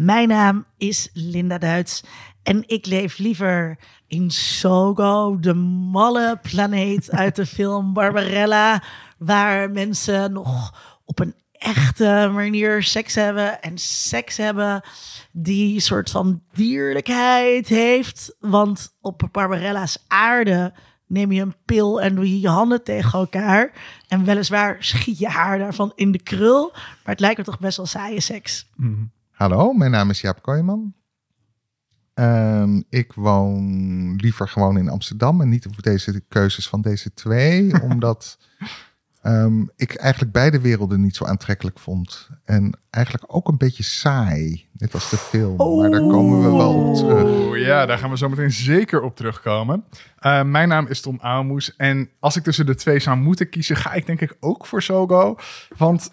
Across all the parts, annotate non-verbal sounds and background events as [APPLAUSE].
Mijn naam is Linda Duits en ik leef liever in Sogo, de malle planeet uit de film Barbarella, waar mensen nog op een echte manier seks hebben en seks hebben die soort van dierlijkheid heeft. Want op Barbarella's aarde neem je een pil en doe je je handen tegen elkaar. En weliswaar schiet je haar daarvan in de krul. Maar het lijkt me toch best wel saaie seks. Hallo, mijn naam is Jaap Kooijman. Ehm, ik woon liever gewoon in Amsterdam en niet op deze keuzes van deze twee, [LAUGHS] omdat ehm, ik eigenlijk beide werelden niet zo aantrekkelijk vond. En eigenlijk ook een beetje saai, net als de film. Maar daar komen we wel op terug. Oeh, ja, daar gaan we zo meteen zeker op terugkomen. Uh, mijn naam is Tom Aalmoes. En als ik tussen de twee zou moeten kiezen, ga ik denk ik ook voor Sogo. Want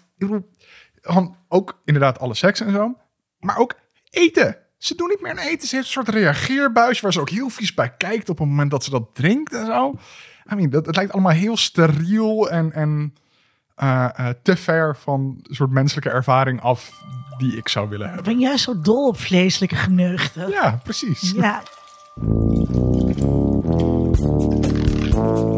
gewoon ook inderdaad alle seks en zo. Maar ook eten. Ze doen niet meer aan eten. Ze heeft een soort reageerbuis waar ze ook heel vies bij kijkt op het moment dat ze dat drinkt en zo. I mean, dat, het lijkt allemaal heel steriel en, en uh, uh, te ver van een soort menselijke ervaring af die ik zou willen hebben. Ik ben juist zo dol op vleeselijke geneugten. Ja, precies. Ja. [LAUGHS]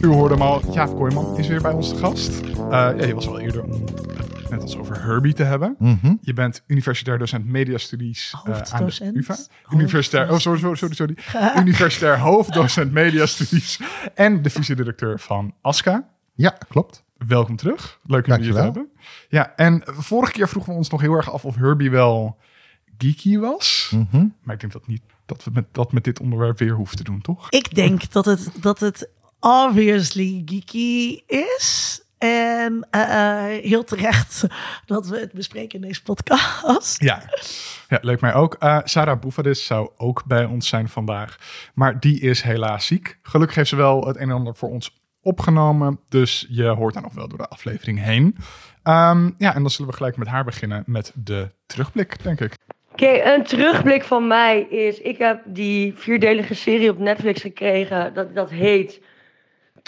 U hoorde hem al, Jaap Kooijman is weer bij ons te gast. Uh, ja, je was wel eerder om het net als over Herbie te hebben. Mhm. Je bent universitair docent mediastudies uh, aan de Hoofddocent. UvA. Universitair, oh sorry, sorry, sorry, sorry. [LAUGHS] Universitair hoofddocent mediastudies en de vice-directeur van ASCA. Ja, klopt. Welkom terug. Leuk om je te hebben. Ja, en vorige keer vroegen we ons nog heel erg af of Herbie wel geeky was. Mhm. Maar ik denk dat niet dat we met, dat met dit onderwerp weer hoeven te doen, toch? Ik denk dat het, dat het obviously geeky is. En eh, eh, heel terecht dat we het bespreken in deze podcast. Ja, ja leuk mij ook. Eh, Sarah Boevadis zou ook bij ons zijn vandaag. Maar die is helaas ziek. Gelukkig heeft ze wel het een en ander voor ons opgenomen. Dus je hoort daar nog wel door de aflevering heen. Ehm, ja, en dan zullen we gelijk met haar beginnen met de terugblik, denk ik. Oké, een terugblik van mij is... Ik heb die vierdelige serie op Netflix gekregen. Dat, dat heet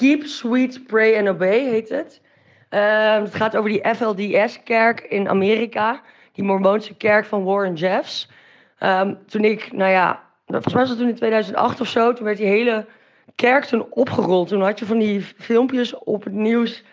Keep, Sweet, Pray and Obey, heet het. Ehm, het gaat over die FLDS-kerk in Amerika. Die Mormoonse kerk van Warren Jeffs. Ehm, toen ik, nou ja, volgens was het toen in 2008 of zo. Toen werd die hele kerk toen opgerold. Toen had je van die filmpjes op het nieuws...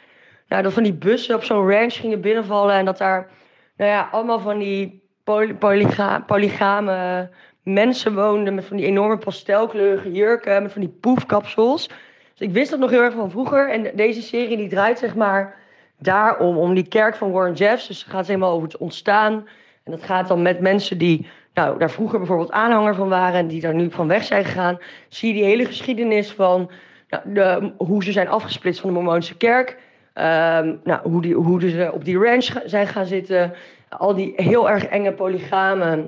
Nou, dat van die bussen op zo'n ranch gingen binnenvallen... en dat daar, nou ja, allemaal van die poly- polyga- polygame mensen woonden... met van die enorme pastelkleurige jurken, met van die poefkapsels... Dus ik wist dat nog heel erg van vroeger. En deze serie die draait zeg maar daarom, om die kerk van Warren Jeffs. Dus het gaat helemaal over het ontstaan. En dat gaat dan met mensen die nou, daar vroeger bijvoorbeeld aanhanger van waren... en die daar nu van weg zijn gegaan. Zie je die hele geschiedenis van nou, de, hoe ze zijn afgesplitst van de Mormoonse kerk. Ehm, nou, hoe, die, hoe ze op die ranch zijn gaan zitten. Al die heel erg enge polygame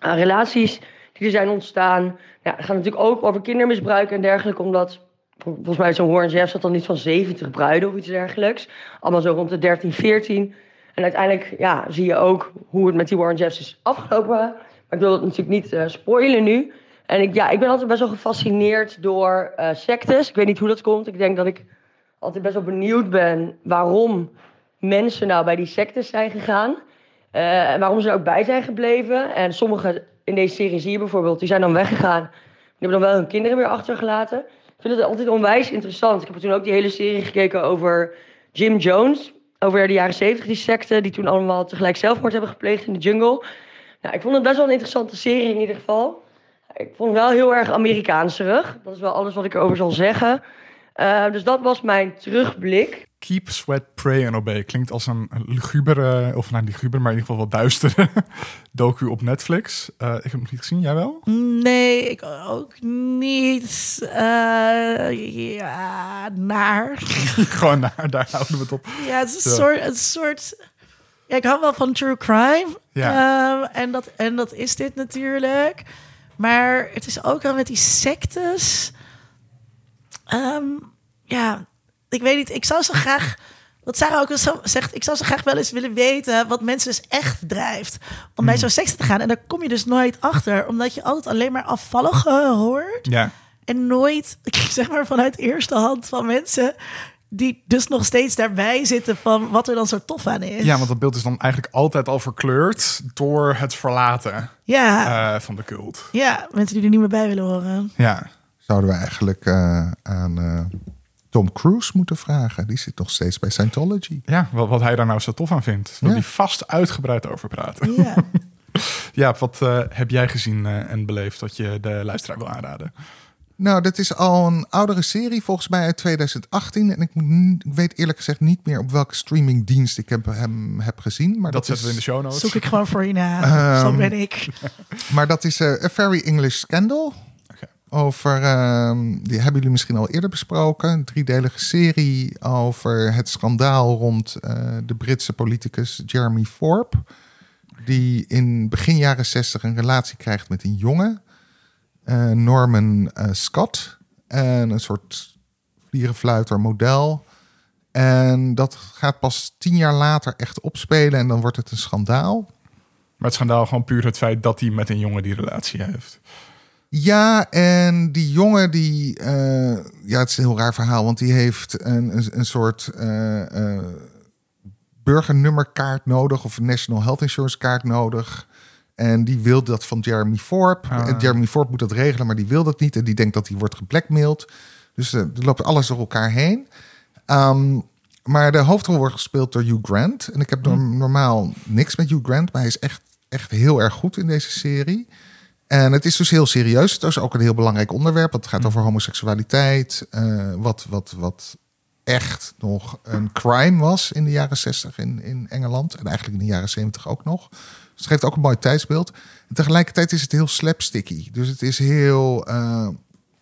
relaties die er zijn ontstaan. Ja, het gaat natuurlijk ook over kindermisbruik en dergelijke, omdat volgens mij zo'n Warren Jeffs had dan niet van 70 bruiden of iets dergelijks. Allemaal zo rond de 13, 14. En uiteindelijk ja, zie je ook hoe het met die Warren Jeffs is afgelopen. Maar ik wil het natuurlijk niet eh, spoilen nu. En ik, ja, ik ben altijd best wel gefascineerd door eh, sectes. Ik weet niet hoe dat komt. Ik denk dat ik altijd best wel benieuwd ben waarom mensen nou bij die sectes zijn gegaan. Eh, en waarom ze er ook bij zijn gebleven. En sommige in deze serie zie je bijvoorbeeld, die zijn dan weggegaan. Die hebben dan wel hun kinderen weer achtergelaten. Ik vind het altijd onwijs interessant. Ik heb toen ook die hele serie gekeken over Jim Jones. Over de jaren 70, die secte, die toen allemaal tegelijk zelfmoord hebben gepleegd in de jungle. Nou, ik vond het best wel een interessante serie in ieder geval. Ik vond het wel heel erg Amerikaanserig. Dat is wel alles wat ik erover zal zeggen. Eh, dus dat was mijn terugblik. Keep, Sweat, Pray and Obey klinkt als een lugubere, of nou niet luguber, maar in ieder geval wat duistere [LAUGHS] docu op Netflix. Eh, ik heb hem niet gezien, jij wel? Nee, ik ook niet. Eh, ja, naar. [LAUGHS] Gewoon daar, daar houden we het op. Ja, het is een Zo. soort, een soort. Ja, ik hou wel van true crime. Ja. Ehm, en, dat, en dat is dit natuurlijk. Maar het is ook wel met die sectes. Ehm, ja, ik weet niet. Ik zou zo graag. Wat Sarah ook al zo zegt, ik zou zo graag wel eens willen weten wat mensen dus echt drijft om bij zo'n seks te gaan. En daar kom je dus nooit achter, omdat je altijd alleen maar afvallige hoort. Ja. En nooit, [LAUGHS] zeg maar, vanuit eerste hand van mensen die dus nog steeds daarbij zitten van wat er dan zo tof aan is. Ja, want dat beeld is dan eigenlijk altijd al verkleurd door het verlaten ja, eh, van de cult. ja, mensen die er niet meer bij willen horen. Ja, Zouden we eigenlijk eh, aan eh, Tom Cruise moeten vragen? Die zit nog steeds bij Scientology. ja wat, wat hij daar nou zo tof aan vindt. Wil Ja. hij vast uitgebreid over praten. Ja. [LAUGHS] Ja, wat eh, heb jij gezien en beleefd dat je de luisteraar wil aanraden? Nou, dat is al een oudere serie, volgens mij uit 2018. En ik, moet n- ik weet eerlijk gezegd niet meer op welke streamingdienst ik heb, hem heb gezien. Maar Dat, dat, zetten we in de show notes. Zoek ik gewoon voor je na. [LAUGHS] Ehm, Zo ben ik. Maar dat is eh, A Very English Scandal. Over, ehm, die hebben jullie misschien al eerder besproken. Een driedelige serie over het schandaal rond eh, de Britse politicus Jeremy Thorpe. Die in begin jaren 60 een relatie krijgt met een jongen, eh, Norman eh, Scott. En een soort vlierenfluiter model. En dat gaat pas tien jaar later echt opspelen en dan wordt het een schandaal. Maar het schandaal gewoon puur het feit dat hij met een jongen die relatie heeft. Ja, en die jongen die... eh, ja, het is een heel raar verhaal, want die heeft een, een, een soort eh, eh, burgernummerkaart nodig... of een National Health Insurance kaart nodig. En die wil dat van Jeremy Thorpe. Ah. En Jeremy Thorpe moet dat regelen, maar die wil dat niet. En die denkt dat hij wordt geblackmailed. Dus er loopt alles door elkaar heen. Ehm, maar de hoofdrol wordt gespeeld door Hugh Grant. En ik heb norm- normaal niks met Hugh Grant, maar hij is echt, echt heel erg goed in deze serie. En het is dus heel serieus. Het is ook een heel belangrijk onderwerp. Het gaat over homoseksualiteit. eh, wat, wat, wat echt nog een crime was in de jaren 60 in, in Engeland. En eigenlijk in de jaren 70 ook nog. Dus het geeft ook een mooi tijdsbeeld. En tegelijkertijd is het heel slapsticky. Dus het is heel, eh,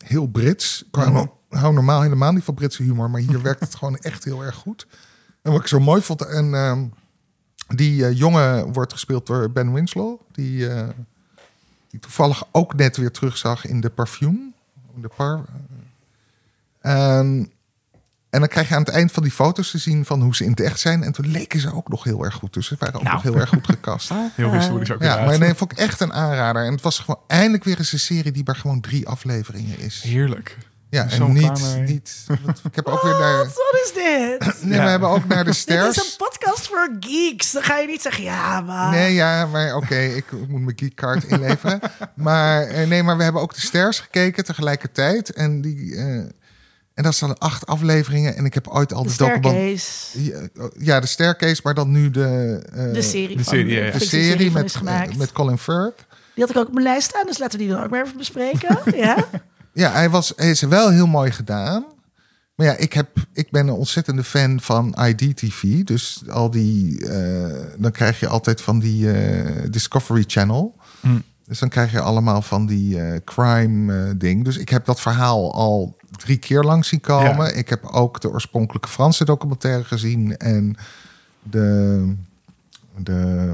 heel Brits. Ik hou, hou normaal helemaal niet van Britse humor. Maar hier werkt het [LAUGHS] gewoon echt heel erg goed. En wat ik zo mooi vond... En, ehm, die eh, jongen wordt gespeeld door Ben Winslow. Die, die toevallig ook net weer terugzag in de Perfume. De par, en, en dan krijg je aan het eind van die foto's te zien van hoe ze in het echt zijn. En toen leken ze ook nog heel erg goed. Dus ze waren ook Nou. nog heel erg goed gekast. [LAUGHS] Heel historisch ook Ja, maar nee, vond ik echt een aanrader. En het was gewoon eindelijk weer eens een serie die maar gewoon drie afleveringen is. Heerlijk. Ja, Zo en niet, niet. Ik heb ook weer naar. [LAUGHS] Wat, is dit? Nee, Ja. we hebben ook naar de [LAUGHS] Dit is een podcast voor geeks. Dan ga je niet zeggen, ja, maar... Nee, ja, maar oké, ik moet mijn geekcard [LAUGHS] inleveren. maar eh, nee, maar we hebben ook de stairs gekeken tegelijkertijd. En die. eh, en dat zijn acht afleveringen. En ik heb ooit al de de document. staircase. Ja, Ja, de staircase, maar dan nu de. eh, De serie de van serie, ja, ja. de Netflix, die serie van met, met Colin Firth. Die had ik ook op mijn lijst staan, dus laten we die dan ook maar even bespreken. ja? Ja, hij, was, hij is wel heel mooi gedaan. Maar ja, ik, heb, ik ben een ontzettende fan van IDTV. Dus al die. eh, dan krijg je altijd van die eh, Discovery Channel. Hm. Dus dan krijg je allemaal van die eh, crime eh, ding. Dus ik heb dat verhaal al drie keer lang zien komen. Ja. Ik heb ook de oorspronkelijke Franse documentaire gezien. En de. de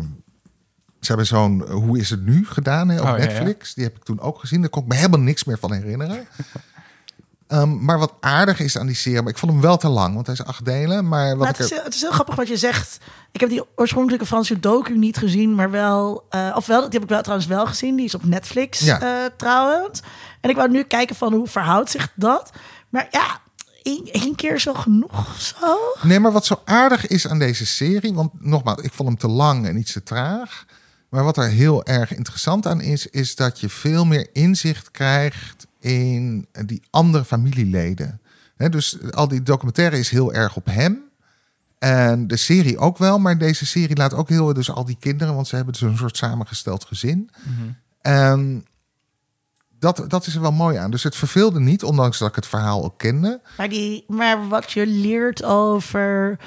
hebben zo'n eh, Hoe is het nu gedaan hè, op Oh, ja, ja. Netflix. Die heb ik toen ook gezien. Daar kon ik me helemaal niks meer van herinneren. [LAUGHS] Ehm, maar wat aardig is aan die serie, maar ik vond hem wel te lang, want hij is acht delen. Maar wat Maar het, is, er, heel- het is heel grappig wat je zegt. Ik heb die oorspronkelijke Franse docu niet gezien, maar wel... eh ofwel, die heb ik wel trouwens wel gezien. Die is op Netflix Ja. eh, trouwens. En ik wou nu kijken van hoe verhoudt zich dat. Maar ja, één, één keer is wel genoeg of zo. Nee, maar wat zo aardig is aan deze serie, want nogmaals, ik vond hem te lang en iets te traag. Maar wat er heel erg interessant aan is, is dat je veel meer inzicht krijgt in die andere familieleden. Hè, dus al die documentaire is heel erg op hem. En de serie ook wel, maar deze serie laat ook heel dus al die kinderen, want ze hebben dus een soort samengesteld gezin. En dat, dat is er wel mooi aan. Dus het verveelde niet, ondanks dat ik het verhaal ook kende. Maar, die, maar wat je leert over...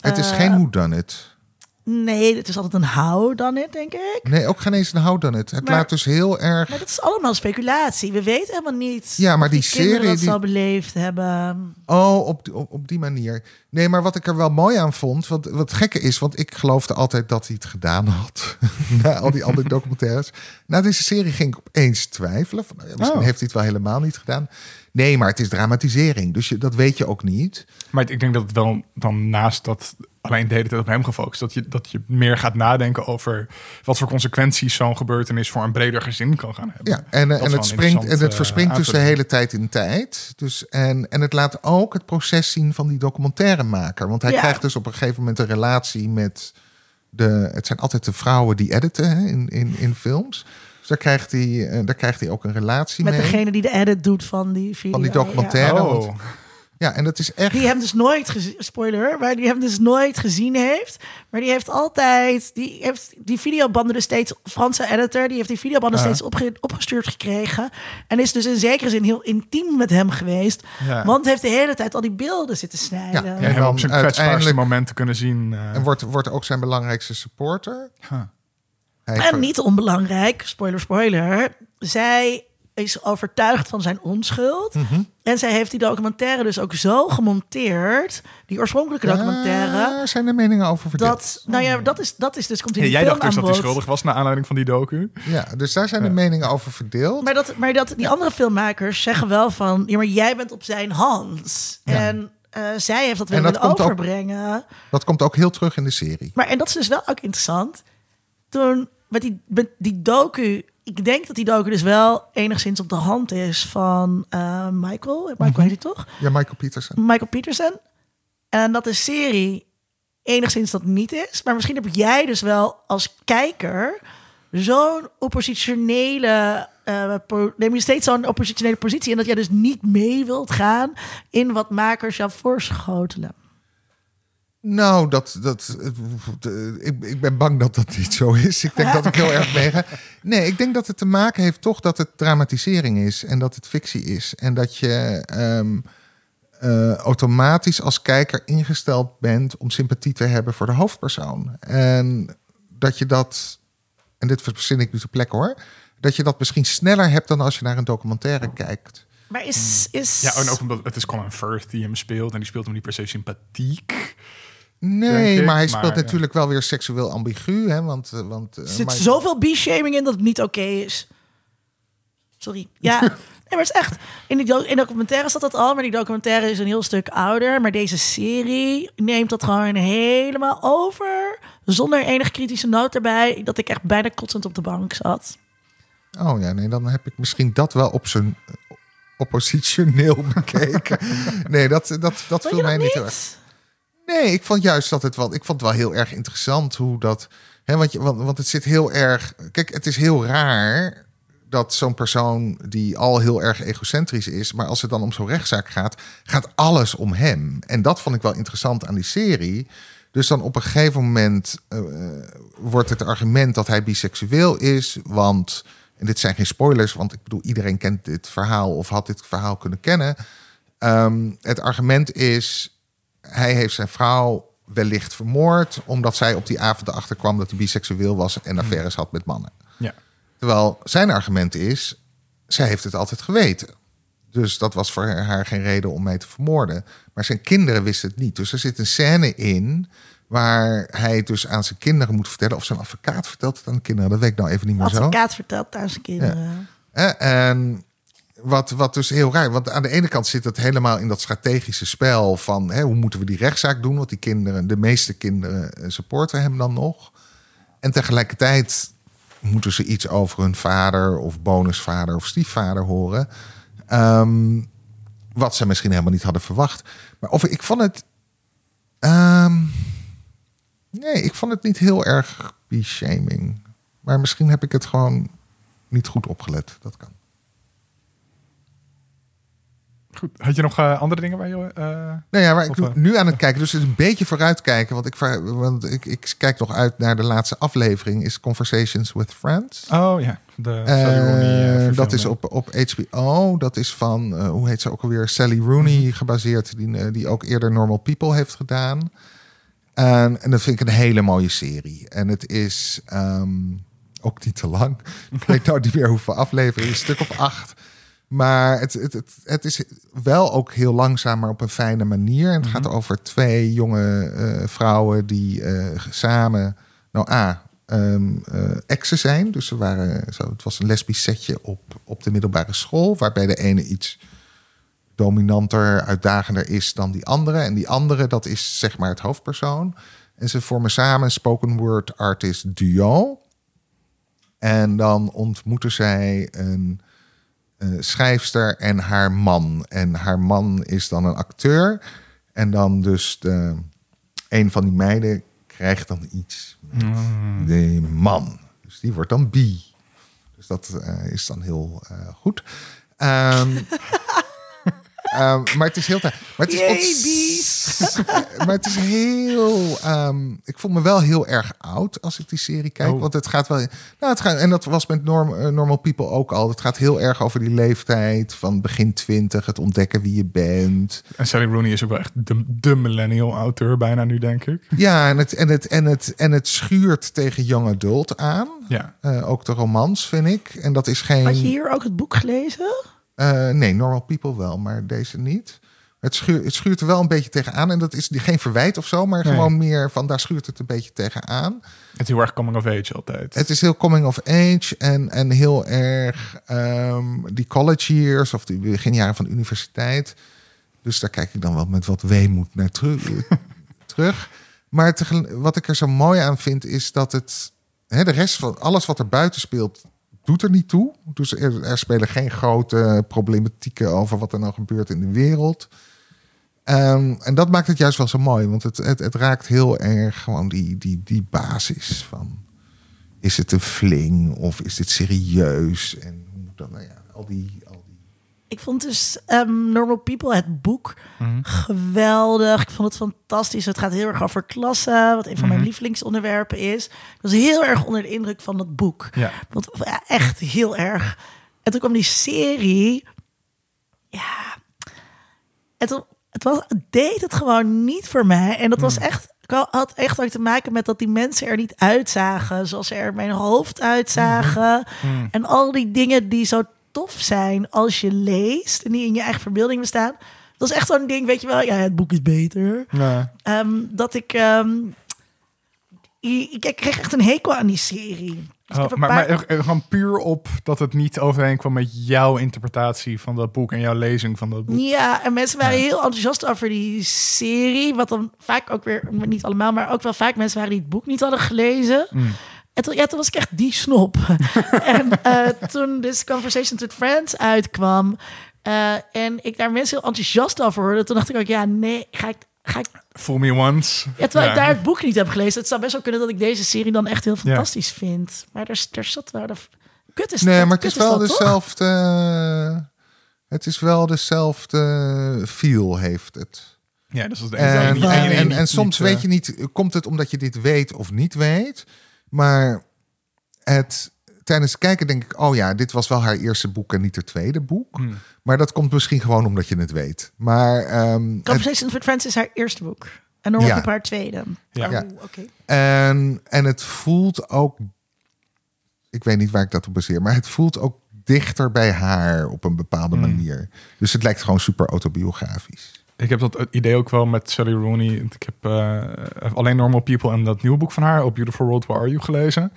Het is eh, geen hoe dan het. Nee, het is altijd een how dan it, denk ik. Nee, ook geen eens een how dan het. Het Maar- laat dus heel erg. Maar dat is allemaal speculatie. We weten helemaal niet Ja, maar of die serie dat die- zo beleefd hebben. Oh, op, die- op, op die manier. Nee, maar wat ik er wel mooi aan vond. Wat het gekke is, want ik geloofde altijd dat hij het gedaan had. [LAUGHS] Na al die andere documentaires. Na deze serie ging ik opeens twijfelen. Van, nou ja, misschien Oh. heeft hij het wel helemaal niet gedaan. Nee, maar het is dramatisering. Dus je, dat weet je ook niet. Maar ik denk dat het wel dan naast dat alleen de hele tijd op hem gefocust. Dat je, dat je meer gaat nadenken over wat voor consequenties zo'n gebeurtenis voor een breder gezin kan gaan hebben. Ja, en, Dat en het, springt, en het eh, verspringt dus de hele tijd in tijd. Dus, en, en het laat ook het proces zien van die documentairemaker. Want hij Ja. krijgt dus op een gegeven moment een relatie met de... Het zijn altijd de vrouwen die editen hè, in, in, in films. Dus daar krijgt, hij, eh, daar krijgt hij ook een relatie Met mee. degene die de edit doet van die video. Van die documentaire. ja. Oh, want- Ja, en dat is echt... Die hem dus nooit gezien, spoiler, maar die hem dus nooit gezien heeft. Maar die heeft altijd, die heeft die videobanden dus steeds, Franse editor, die heeft die videobanden steeds opge- opgestuurd gekregen. En is dus in zekere zin heel intiem met hem geweest. Ja. Want heeft de hele tijd al die beelden zitten snijden. Ja, ja, En dan op zijn kwetsbaarste uiteindelijk- momenten kunnen zien. eh. En wordt, wordt ook zijn belangrijkste supporter. Huh. En niet onbelangrijk, spoiler, spoiler. Zij is overtuigd van zijn onschuld. Mhm. En zij heeft die documentaire dus ook zo gemonteerd, die oorspronkelijke documentaire, Daar zijn de meningen over verdeeld. dat, nou ja, dat is, dat is dus, komt in Ja, jij film dacht dus dat hij schuldig was naar aanleiding van die docu. Ja, dus daar zijn de meningen over verdeeld. Maar, dat, maar dat, die andere filmmakers zeggen wel van, ja, maar jij bent op zijn hand. Ja. En eh, zij heeft dat En willen ook- overbrengen. Dat komt ook heel terug in de serie. Maar en dat is dus wel ook interessant. Toen met die, met die docu, ik denk dat die docu dus wel enigszins op de hand is van eh, Michael. Michael Mhm. heet hij toch? Ja, Michael Peterson. Michael Peterson. En dat de serie enigszins dat niet is. Maar misschien heb jij dus wel als kijker zo'n oppositionele. po- neem je steeds zo'n oppositionele positie. En dat jij dus niet mee wilt gaan in wat makers jou voorschotelen. Nou, dat, dat, eh, ik, ik ben bang dat dat niet zo is. Ik denk dat ik heel erg meega. Nee, ik denk dat het te maken heeft toch dat het dramatisering is en dat het fictie is. En dat je ehm, eh, automatisch als kijker ingesteld bent om sympathie te hebben voor de hoofdpersoon. En dat je dat, en dit verzin ik nu ter plekke hoor, dat je dat misschien sneller hebt dan als je naar een documentaire kijkt. Maar is. is Ja, en ook omdat het is Colin Firth die hem speelt. En die speelt hem niet per se sympathiek. Nee, ik, maar hij speelt natuurlijk wel weer seksueel ambigu. Hè? Want, eh, want, eh, Er zit zoveel b-shaming in dat het niet oké is. Sorry. Ja, [LAUGHS] nee, maar het is echt. In, die do- in documentaire staat dat al, maar die documentaire is een heel stuk ouder. Maar deze serie neemt dat gewoon helemaal over. Zonder enige kritische noot erbij. Dat ik echt bijna kotsend op de bank zat. Oh ja, nee, dan heb ik misschien dat wel op zijn oppositioneel bekeken. [LAUGHS] nee, dat, dat, dat viel mij dat niet niet? Nee, ik vond juist dat het wel. Ik vond het wel heel erg interessant hoe dat. Hè, want, je, want, want het zit heel erg. Kijk, het is heel raar dat zo'n persoon die al heel erg egocentrisch is, maar als het dan om zo'n rechtszaak gaat, gaat alles om hem. En dat vond ik wel interessant aan die serie. Dus dan op een gegeven moment eh, wordt het argument dat hij biseksueel is, want en dit zijn geen spoilers, want ik bedoel iedereen kent dit verhaal of had dit verhaal kunnen kennen. Ehm, het argument is hij heeft zijn vrouw wellicht vermoord omdat zij op die avond erachter kwam dat hij biseksueel was en affaires had met mannen. Ja. Terwijl zijn argument is, zij heeft het altijd geweten. Dus dat was voor haar geen reden om mij te vermoorden. Maar zijn kinderen wisten het niet. Dus er zit een scène in waar hij het dus aan zijn kinderen moet vertellen. Of zijn advocaat vertelt het aan de kinderen. Dat weet ik nou even niet meer zo. Advocaat vertelt aan zijn kinderen. Hè, En wat, wat dus heel raar, want aan de ene kant zit het helemaal in dat strategische spel van hè, hoe moeten we die rechtszaak doen? Want die kinderen, de meeste kinderen eh, supporten hem dan nog. En tegelijkertijd moeten ze iets over hun vader of bonusvader of stiefvader horen. Ehm, wat ze misschien helemaal niet hadden verwacht. Maar of ik vond het. ehm, nee, ik vond het niet heel erg shaming. Maar misschien heb ik het gewoon niet goed opgelet. Dat kan. Goed. Had je nog eh, andere dingen waar je... eh, Nou ja, maar ik Of, eh, nu aan het kijken. Dus het is een beetje vooruitkijken. Want ik, want ik, ik kijk nog uit naar de laatste aflevering. Is Conversations with Friends. Oh ja, de Sally Rooney, dat is op, op HBO. Dat is van, hoe heet ze ook alweer? Sally Rooney gebaseerd. Die, die ook eerder Normal People heeft gedaan. En, en dat vind ik een hele mooie serie. En het is ehm, ook niet te lang. [LAUGHS] ik weet nou niet meer hoeveel afleveringen. Een stuk of acht. Maar het, het, het, het is wel ook heel langzaam, maar op een fijne manier. En het gaat over twee jonge eh, vrouwen die eh, samen... Nou, A, ehm eh, exen zijn. Dus ze waren, zo, het was een lesbisch setje op, op de middelbare school... waarbij de ene iets dominanter, uitdagender is dan die andere. En die andere, dat is zeg maar het hoofdpersoon. En ze vormen samen een spoken word artist duo. En dan ontmoeten zij een schrijfster en haar man. En haar man is dan een acteur. En dan dus de, een van die meiden krijgt dan iets met de man. Dus die wordt dan bi. Dus dat eh, is dan heel eh, goed. Ehm, [LAUGHS] ehm, maar het is heel... Maar het is, maar het is heel... ehm, ik voel me wel heel erg oud als ik die serie kijk. Oh. Want het gaat wel... Nou, het gaat, en dat was met norm, eh, Normal People ook al. Het gaat heel erg over die leeftijd van begin twintig. Het ontdekken wie je bent. En Sally Rooney is ook wel echt de, de millennial auteur bijna nu, denk ik. Ja, en het, en het, en het, en het schuurt tegen young adult aan. Ja. Eh, ook de romans, vind ik. En dat is geen... Had je hier ook het boek gelezen? Eh, nee, Normal People wel, maar deze niet. Het, schuurt, het schuurt er wel een beetje tegenaan. En dat is geen verwijt of zo, maar Nee. gewoon meer van daar schuurt het een beetje tegenaan. Het is heel erg coming of age altijd. Het is heel coming of age en, en heel erg ehm, die college years of die beginjaren van de universiteit. Dus daar kijk ik dan wel met wat weemoed naar teru- [LAUGHS] terug. Maar wat ik er zo mooi aan vind is dat het... Hè, de rest van alles wat er buiten speelt, doet er niet toe. Dus er, er spelen geen grote problematieken over wat er nou gebeurt in de wereld. Ehm, en dat maakt het juist wel zo mooi. Want het, het, het raakt heel erg gewoon die, die, die basis van... Is het een fling of is dit serieus? En hoe moet dat, nou ja, al die... Ik vond dus ehm, Normal People, het boek, Mhm. geweldig. Ik vond het fantastisch. Het gaat heel erg over klassen, wat een van mijn Mhm. lievelingsonderwerpen is. Ik was heel erg onder de indruk van dat boek. Ja. Want echt heel erg. En toen kwam die serie. Ja. Het, het, was, het deed het gewoon niet voor mij. En dat was echt. Ik had echt ook te maken met dat die mensen er niet uitzagen. Zoals ze er mijn hoofd uitzagen. En al die dingen die zo tof zijn als je leest. En die in je eigen verbeelding bestaan. Dat is echt zo'n ding, weet je wel. Ja, het boek is beter. Ehm, dat ik. ehm, ik, ik kreeg echt een hekel aan die serie. Dus Oh, maar, paar- maar er gewoon puur op dat het niet overeenkwam met jouw interpretatie van dat boek en jouw lezing van dat boek. Ja, en mensen waren heel enthousiast over die serie. Wat dan vaak ook weer, niet allemaal, maar ook wel vaak mensen waren die het boek niet hadden gelezen. En toen, ja, toen was ik echt die snop. [LAUGHS] en eh, toen dus Conversations with Friends uitkwam... eh, en ik daar mensen heel enthousiast over hoorde... toen dacht ik ook, ja, nee, ga ik... Ga ik Fool me once. ja, terwijl Ja. ik daar het boek niet heb gelezen. Het zou best wel kunnen dat ik deze serie dan echt heel fantastisch vind. Maar er, er zat wel... De, kut is nee, dat- maar het is wel dat, toch? dezelfde... Het is wel dezelfde feel heeft het. Ja, dus dat is de En, enige- en, en je en, niet- en soms niet, eh, weet je niet, komt het omdat je dit weet of niet weet. Maar het, tijdens het kijken denk ik, oh ja, dit was wel haar eerste boek en niet haar tweede boek. Hmm. Maar dat komt misschien gewoon omdat je het weet. Maar ehm, het, Conversations with Friends is haar eerste boek. En Normal Ja. People haar tweede. Ja. Oh, Ja. oké. en, en het voelt ook, ik weet niet waar ik dat op baseer, maar het voelt ook dichter bij haar op een bepaalde Hmm. manier. Dus het lijkt gewoon super autobiografisch. Ik heb dat idee ook wel met Sally Rooney. Ik heb eh, alleen Normal People en dat nieuwe boek van haar, A Beautiful World, Where Are You, gelezen.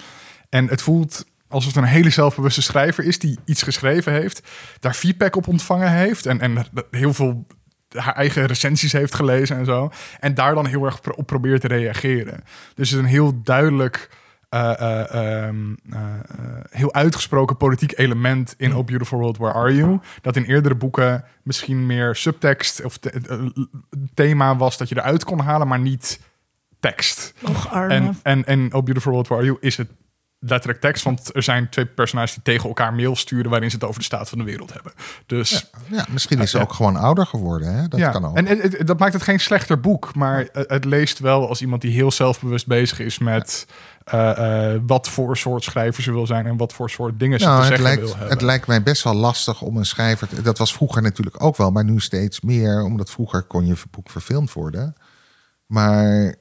En het voelt alsof het een hele zelfbewuste schrijver is die iets geschreven heeft, daar feedback op ontvangen heeft en, en heel veel haar eigen recensies heeft gelezen en zo. En daar dan heel erg op probeert te reageren. Dus het is een heel duidelijk, eh, eh, ehm, eh, heel uitgesproken politiek element in Oh Beautiful World, Where Are You? Dat in eerdere boeken misschien meer subtekst of the- thema was dat je eruit kon halen, maar niet tekst. Och, arme. En, en, en Oh Beautiful World, Where Are You is het letterlijk tekst, want er zijn twee personages die tegen elkaar mail sturen waarin ze het over de staat van de wereld hebben. Dus Ja, misschien is ze Ja. ook gewoon ouder geworden. Hè? Dat ja, kan ook. en het- het- dat maakt het geen slechter boek, maar het, het leest wel als iemand die heel zelfbewust bezig is met eh, eh, wat voor soort schrijver ze wil zijn en wat voor soort dingen ze Nou, te het, zeggen lijkt, wil hebben. het lijkt mij best wel lastig om een schrijver. te- dat was vroeger natuurlijk ook wel, maar nu steeds meer. Omdat vroeger kon je boek verfilmd worden. Maar.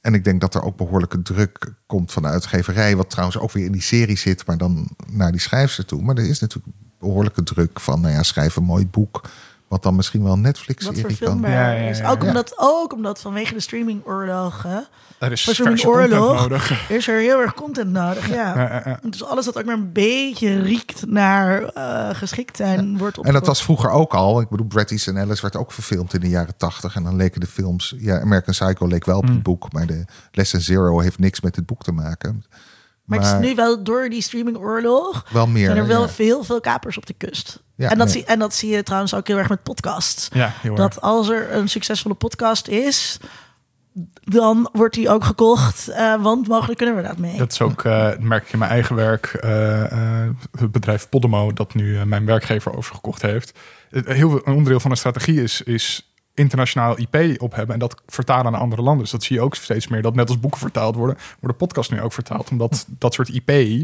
En ik denk dat er ook behoorlijke druk komt van de uitgeverij. Wat trouwens ook weer in die serie zit, maar dan naar die schrijfster toe. Maar er is natuurlijk behoorlijke druk van, nou ja, schrijf een mooi boek. Wat dan misschien wel Wat Netflix-serie kan. verfilmbaar Ja, ja, ja, is. Ook Ja. omdat, ook omdat vanwege de streamingoorlog hè, Er is voor zo'n verse content oorlog nodig. [LAUGHS] is er heel erg content nodig. Ja. Ja, ja, ja. Dus alles wat ook maar een beetje riekt naar eh, geschikt zijn, wordt En dat was vroeger ook al. Ik bedoel, Bret Easton Ellis werd ook verfilmd in de jaren tachtig. En dan leken de films... Ja, American Psycho leek wel op het boek. Maar de Lesson Zero heeft niks met het boek te maken. Maar het is nu wel door die streamingoorlog wel meer. zijn er wel ja. veel, veel kapers op de kust. Ja, en, dat nee. zie, en dat zie je trouwens ook heel erg met podcasts. Ja. Dat als er een succesvolle podcast is, dan wordt die ook gekocht. eh, want mogelijk kunnen we dat mee. Dat is ook, eh, dat merk ik in mijn eigen werk. eh, eh, het bedrijf Podemo, dat nu mijn werkgever overgekocht heeft. Heel een onderdeel van de strategie is, is internationaal IP op hebben en dat vertalen naar andere landen. Dus dat zie je ook steeds meer. Dat net als boeken vertaald worden, worden podcasts nu ook vertaald. Omdat dat soort IP, eh,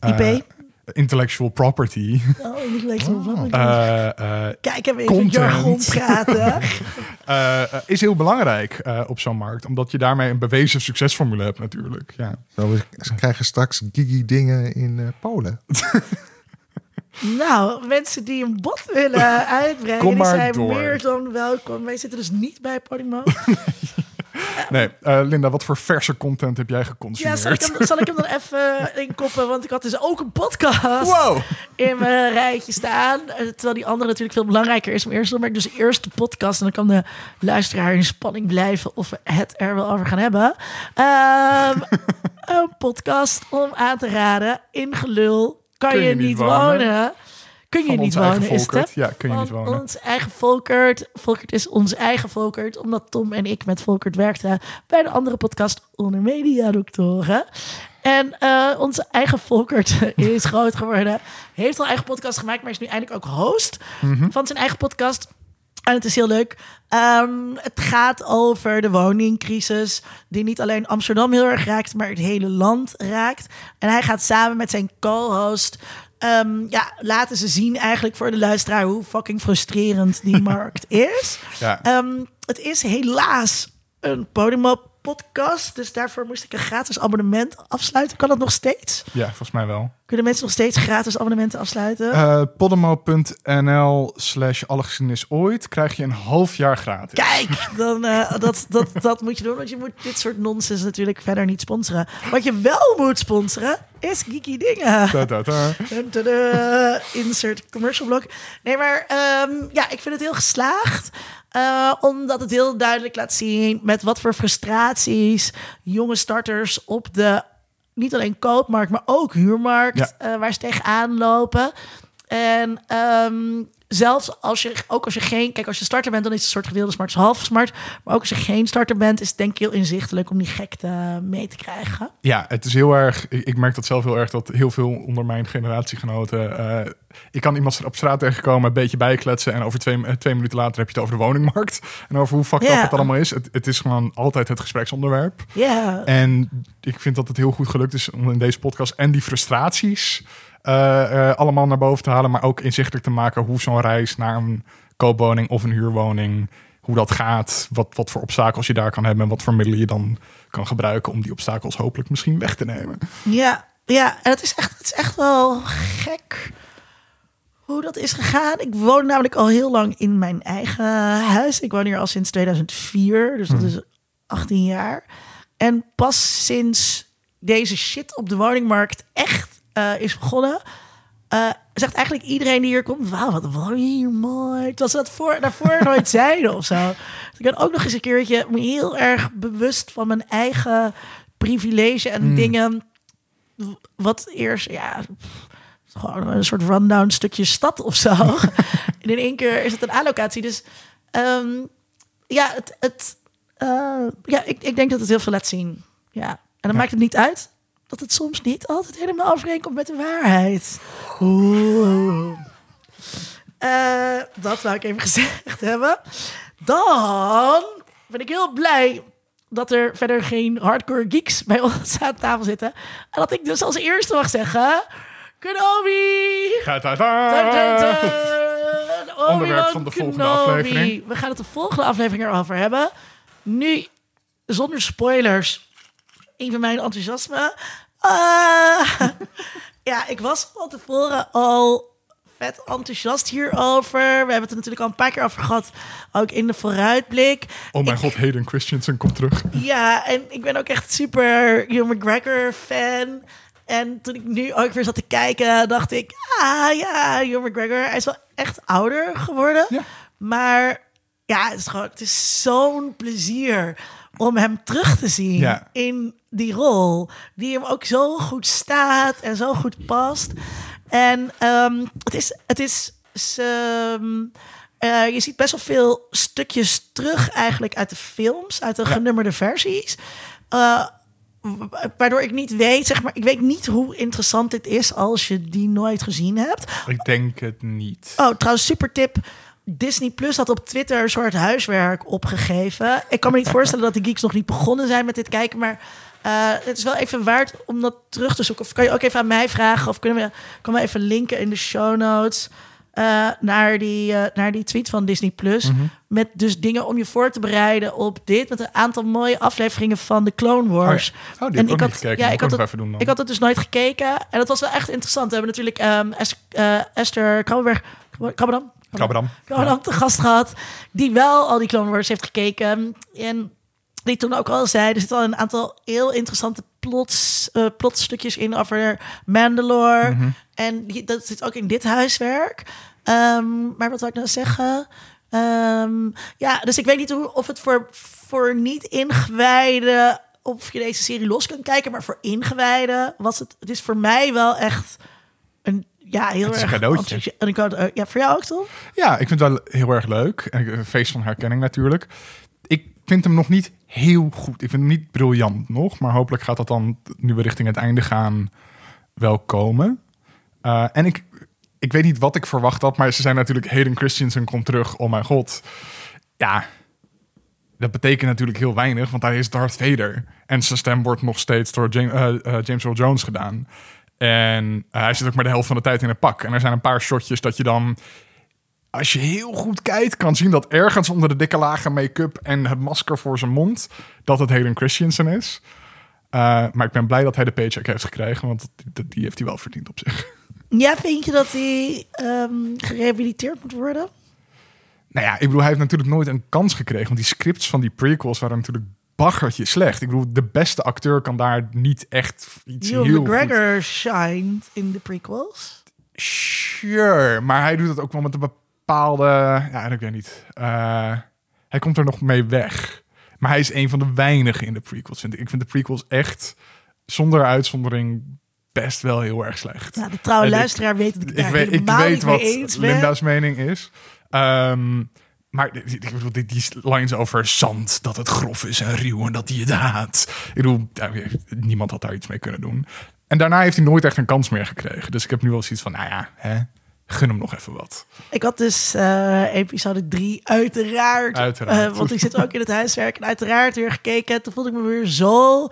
IP? intellectual property, Oh, [LAUGHS] eh, eh, Kijk, hebben even content. jargon praten. [LAUGHS] [LAUGHS] is heel belangrijk eh, op zo'n markt. Omdat je daarmee een bewezen succesformule hebt natuurlijk. Ja. Zo, we krijgen straks gigi dingen in Polen. Nou, mensen die een bod willen [LAUGHS] uitbrengen, die maar zijn door. meer dan welkom. Wij zitten dus niet bij Podimo. [LAUGHS] Nee, eh, Linda, wat voor verse content heb jij Ja, geconsumeerd? zal ik, hem, zal ik hem dan [LAUGHS] even inkoppen? Want ik had dus ook een podcast Wow! in mijn rijtje staan. Eh, Terwijl die andere natuurlijk veel belangrijker is om eerst. Maar ik dus eerst de podcast. En dan kan de luisteraar in spanning blijven of we het er wel over gaan hebben. Ehm, een podcast om aan te raden. In gelul kan, je, niet wonen. Kun je niet wonen, is het? Ja, kun je niet wonen. Ons eigen Volkert. Volkert is ons eigen Volkert. Omdat Tom en ik met Volkert werkten bij de andere podcast Onder Media Doctoren. En eh, onze eigen Volkert [LAUGHS] is groot geworden. Heeft al eigen podcast gemaakt, maar is nu eindelijk ook host Mhm. van zijn eigen podcast. En het is heel leuk. Ehm, het gaat over de woningcrisis, die niet alleen Amsterdam heel erg raakt, maar het hele land raakt. En hij gaat samen met zijn co-host. ehm, ja, laten ze zien eigenlijk voor de luisteraar hoe fucking frustrerend die [LAUGHS] markt is. Ja. Ehm, het is helaas een Podimo podcast, dus daarvoor moest ik een gratis abonnement afsluiten. Kan dat nog steeds? ja, volgens mij wel. Kunnen mensen nog steeds gratis abonnementen afsluiten? Eh podemo.nl slash geschiedenis ooit krijg je een half jaar gratis. Kijk, [LAUGHS] dan, eh, dat, dat, dat moet je doen. Want je moet dit soort nonsens natuurlijk verder niet sponsoren. Wat je wel moet sponsoren, is geeky dingen. Dun, dun, dun. Insert commercial blok. Nee, maar ehm, ja, ik vind het heel geslaagd. Eh, omdat het heel duidelijk laat zien met wat voor frustraties jonge starters op de niet alleen koopmarkt, maar ook huurmarkt, Ja. eh, waar ze tegenaan lopen. En ehm, zelfs als je, ook als je geen, kijk, als je starter bent, dan is het een soort gedeelde smart, half smart. Maar ook als je geen starter bent, is het denk ik heel inzichtelijk om die gekte mee te krijgen. Ja, het is heel erg. Ik, merk dat zelf heel erg dat heel veel onder mijn generatiegenoten. eh, ik kan iemand op straat tegenkomen, een beetje bijkletsen. En over twee, eh, twee minuten later heb je het over de woningmarkt. [LAUGHS] En over hoe fucked up het allemaal is. Het, het is gewoon altijd het gespreksonderwerp. Ja. En ik vind dat het heel goed gelukt is om in deze podcast en die frustraties allemaal naar boven te halen, maar ook inzichtelijk te maken hoe zo'n reis naar een koopwoning of een huurwoning, hoe dat gaat, wat, wat voor obstakels je daar kan hebben en wat voor middelen je dan kan gebruiken om die obstakels hopelijk misschien weg te nemen. Ja, ja, en het is echt, het is echt wel gek hoe dat is gegaan. Ik woon namelijk al heel lang in mijn eigen huis. Ik woon hier al sinds 2004, dus dat is 18 jaar. En pas sinds deze shit op de woningmarkt echt eh, is begonnen, eh, zegt eigenlijk iedereen die hier komt: Wauw, wat woon je hier mooi. Dat ze dat voor, daarvoor [LAUGHS] nooit zeiden of zo. Dus ik ben ook nog eens een keertje me heel erg bewust van mijn eigen privilege en dingen. Wat eerst, ja, gewoon een soort rundown stukje stad of zo. [LAUGHS] en in één keer is het een allocatie. Dus ehm, ja, het, het, eh, ja ik, ik denk dat het heel veel laat zien. Ja. En dan Ja. maakt het niet uit dat het soms niet altijd helemaal overeenkomt met de waarheid. Oeh. Eh, dat wou ik even gezegd hebben. Dan ben ik heel blij dat er verder geen hardcore geeks bij ons aan tafel zitten. En dat ik dus als eerste mag zeggen... Kenobi! Ta, ta, ta. Onderwerp van de volgende Kenobi. aflevering. We gaan het de volgende aflevering erover hebben. Nu, zonder spoilers, even mijn enthousiasme. Ah, [LAUGHS] ja, ik was van tevoren al vet enthousiast hierover. We hebben het er natuurlijk al een paar keer over gehad. Ook in de vooruitblik. Oh mijn Ik- god, Hayden Christensen komt terug. Ja, en ik ben ook echt super Hugh McGregor fan. En toen ik nu ook weer zat te kijken, dacht ik... Ah ja, Hugh McGregor, hij is wel echt ouder geworden. Ja. Maar ja, het is gewoon... Het is zo'n plezier om hem terug te zien Ja. in die rol. Die hem ook zo goed staat en zo goed past. En ehm, het is... Het is ze- eh, je ziet best wel veel stukjes terug eigenlijk uit de films, uit de Ja. genummerde versies. Eh, wa- waardoor ik niet weet, zeg maar, ik weet niet hoe interessant dit is als je die nooit gezien hebt. Ik denk het niet. Oh, trouwens, super tip. Disney Plus had op Twitter een soort huiswerk opgegeven. Ik kan me niet voorstellen dat de geeks nog niet begonnen zijn met dit kijken, maar eh, het is wel even waard om dat terug te zoeken. Of kan je ook even aan mij vragen, of kunnen we, kan we even linken in de show notes eh, naar, die, eh, naar die tweet van Disney Plus. Met dus dingen om je voor te bereiden op dit. Met een aantal mooie afleveringen van de Clone Wars. Oh, die heb ik ook niet gekeken. Ja, ik had, het, even doen dan. ik had het dus nooit gekeken. En dat was wel echt interessant. We hebben natuurlijk ehm, Es- eh, Esther Krabbenberg... Krabbedam? Krabbedam. Krabbedam te gast gehad. Die wel al die Clone Wars heeft gekeken. En die toen ook al zei... Er zitten al een aantal heel interessante plots, eh, plotstukjes in over Mandalore. Mhm. En die, dat zit ook in dit huiswerk. Ehm, maar wat wil ik nou zeggen? Ehm, ja, dus ik weet niet hoe, of het voor, voor niet-ingewijden... of je deze serie los kunt kijken. Maar voor ingewijden was het... Het is voor mij wel echt een... Ja, heel een erg enthousi- En ik had, eh, ja, voor jou ook, toch? Ja, ik vind het wel heel erg leuk. En ik- Een feest van herkenning natuurlijk. Ik vind hem nog niet heel goed. Ik vind hem niet briljant nog. Maar hopelijk gaat dat dan, nu we richting het einde gaan, wel komen. Eh, en ik, ik weet niet wat ik verwacht had. Maar ze zijn natuurlijk, Hayden Christensen komt terug. Oh mijn god. Ja, dat betekent natuurlijk heel weinig. Want hij is Darth Vader. En zijn stem wordt nog steeds door James, eh, eh, James Earl Jones gedaan. En hij zit ook maar de helft van de tijd in een pak. En er zijn een paar shotjes dat je dan als je heel goed kijkt, kan zien dat ergens onder de dikke lagen make-up en het masker voor zijn mond, dat het Hayden Christensen is. Eh, maar ik ben blij dat hij de paycheck heeft gekregen, want die, die heeft hij wel verdiend op zich. Ja, vind je dat hij ehm, gerehabiliteerd moet worden? Nou ja, ik bedoel, hij heeft natuurlijk nooit een kans gekregen, want die scripts van die prequels waren natuurlijk baggertje slecht. Ik bedoel, de beste acteur kan daar niet echt iets Hugh heel McGregor shined in de prequels. goed- Sure, maar hij doet het ook wel met een bepaalde, ja, ik weet niet. Eh, hij komt er nog mee weg. Maar hij is een van de weinigen in de prequels. Vind ik. ik vind de prequels echt, zonder uitzondering, best wel heel erg slecht. Ja, de trouwe En ik- luisteraar weet dat ik, ik weet, ik weet wat ben. Linda's mening is. Ehm, maar ik bedoel, die, die lines over zand, dat het grof is en ruw en dat hij het haat. Ik bedoel, niemand had daar iets mee kunnen doen. En daarna heeft hij nooit echt een kans meer gekregen. Dus ik heb nu wel zoiets van, nou ja, hè, gun hem nog even wat. Ik had dus eh, episode 3 uiteraard. Uiteraard. eh, want ik zit ook in het huiswerk. En uiteraard weer gekeken. Toen voelde ik me weer zo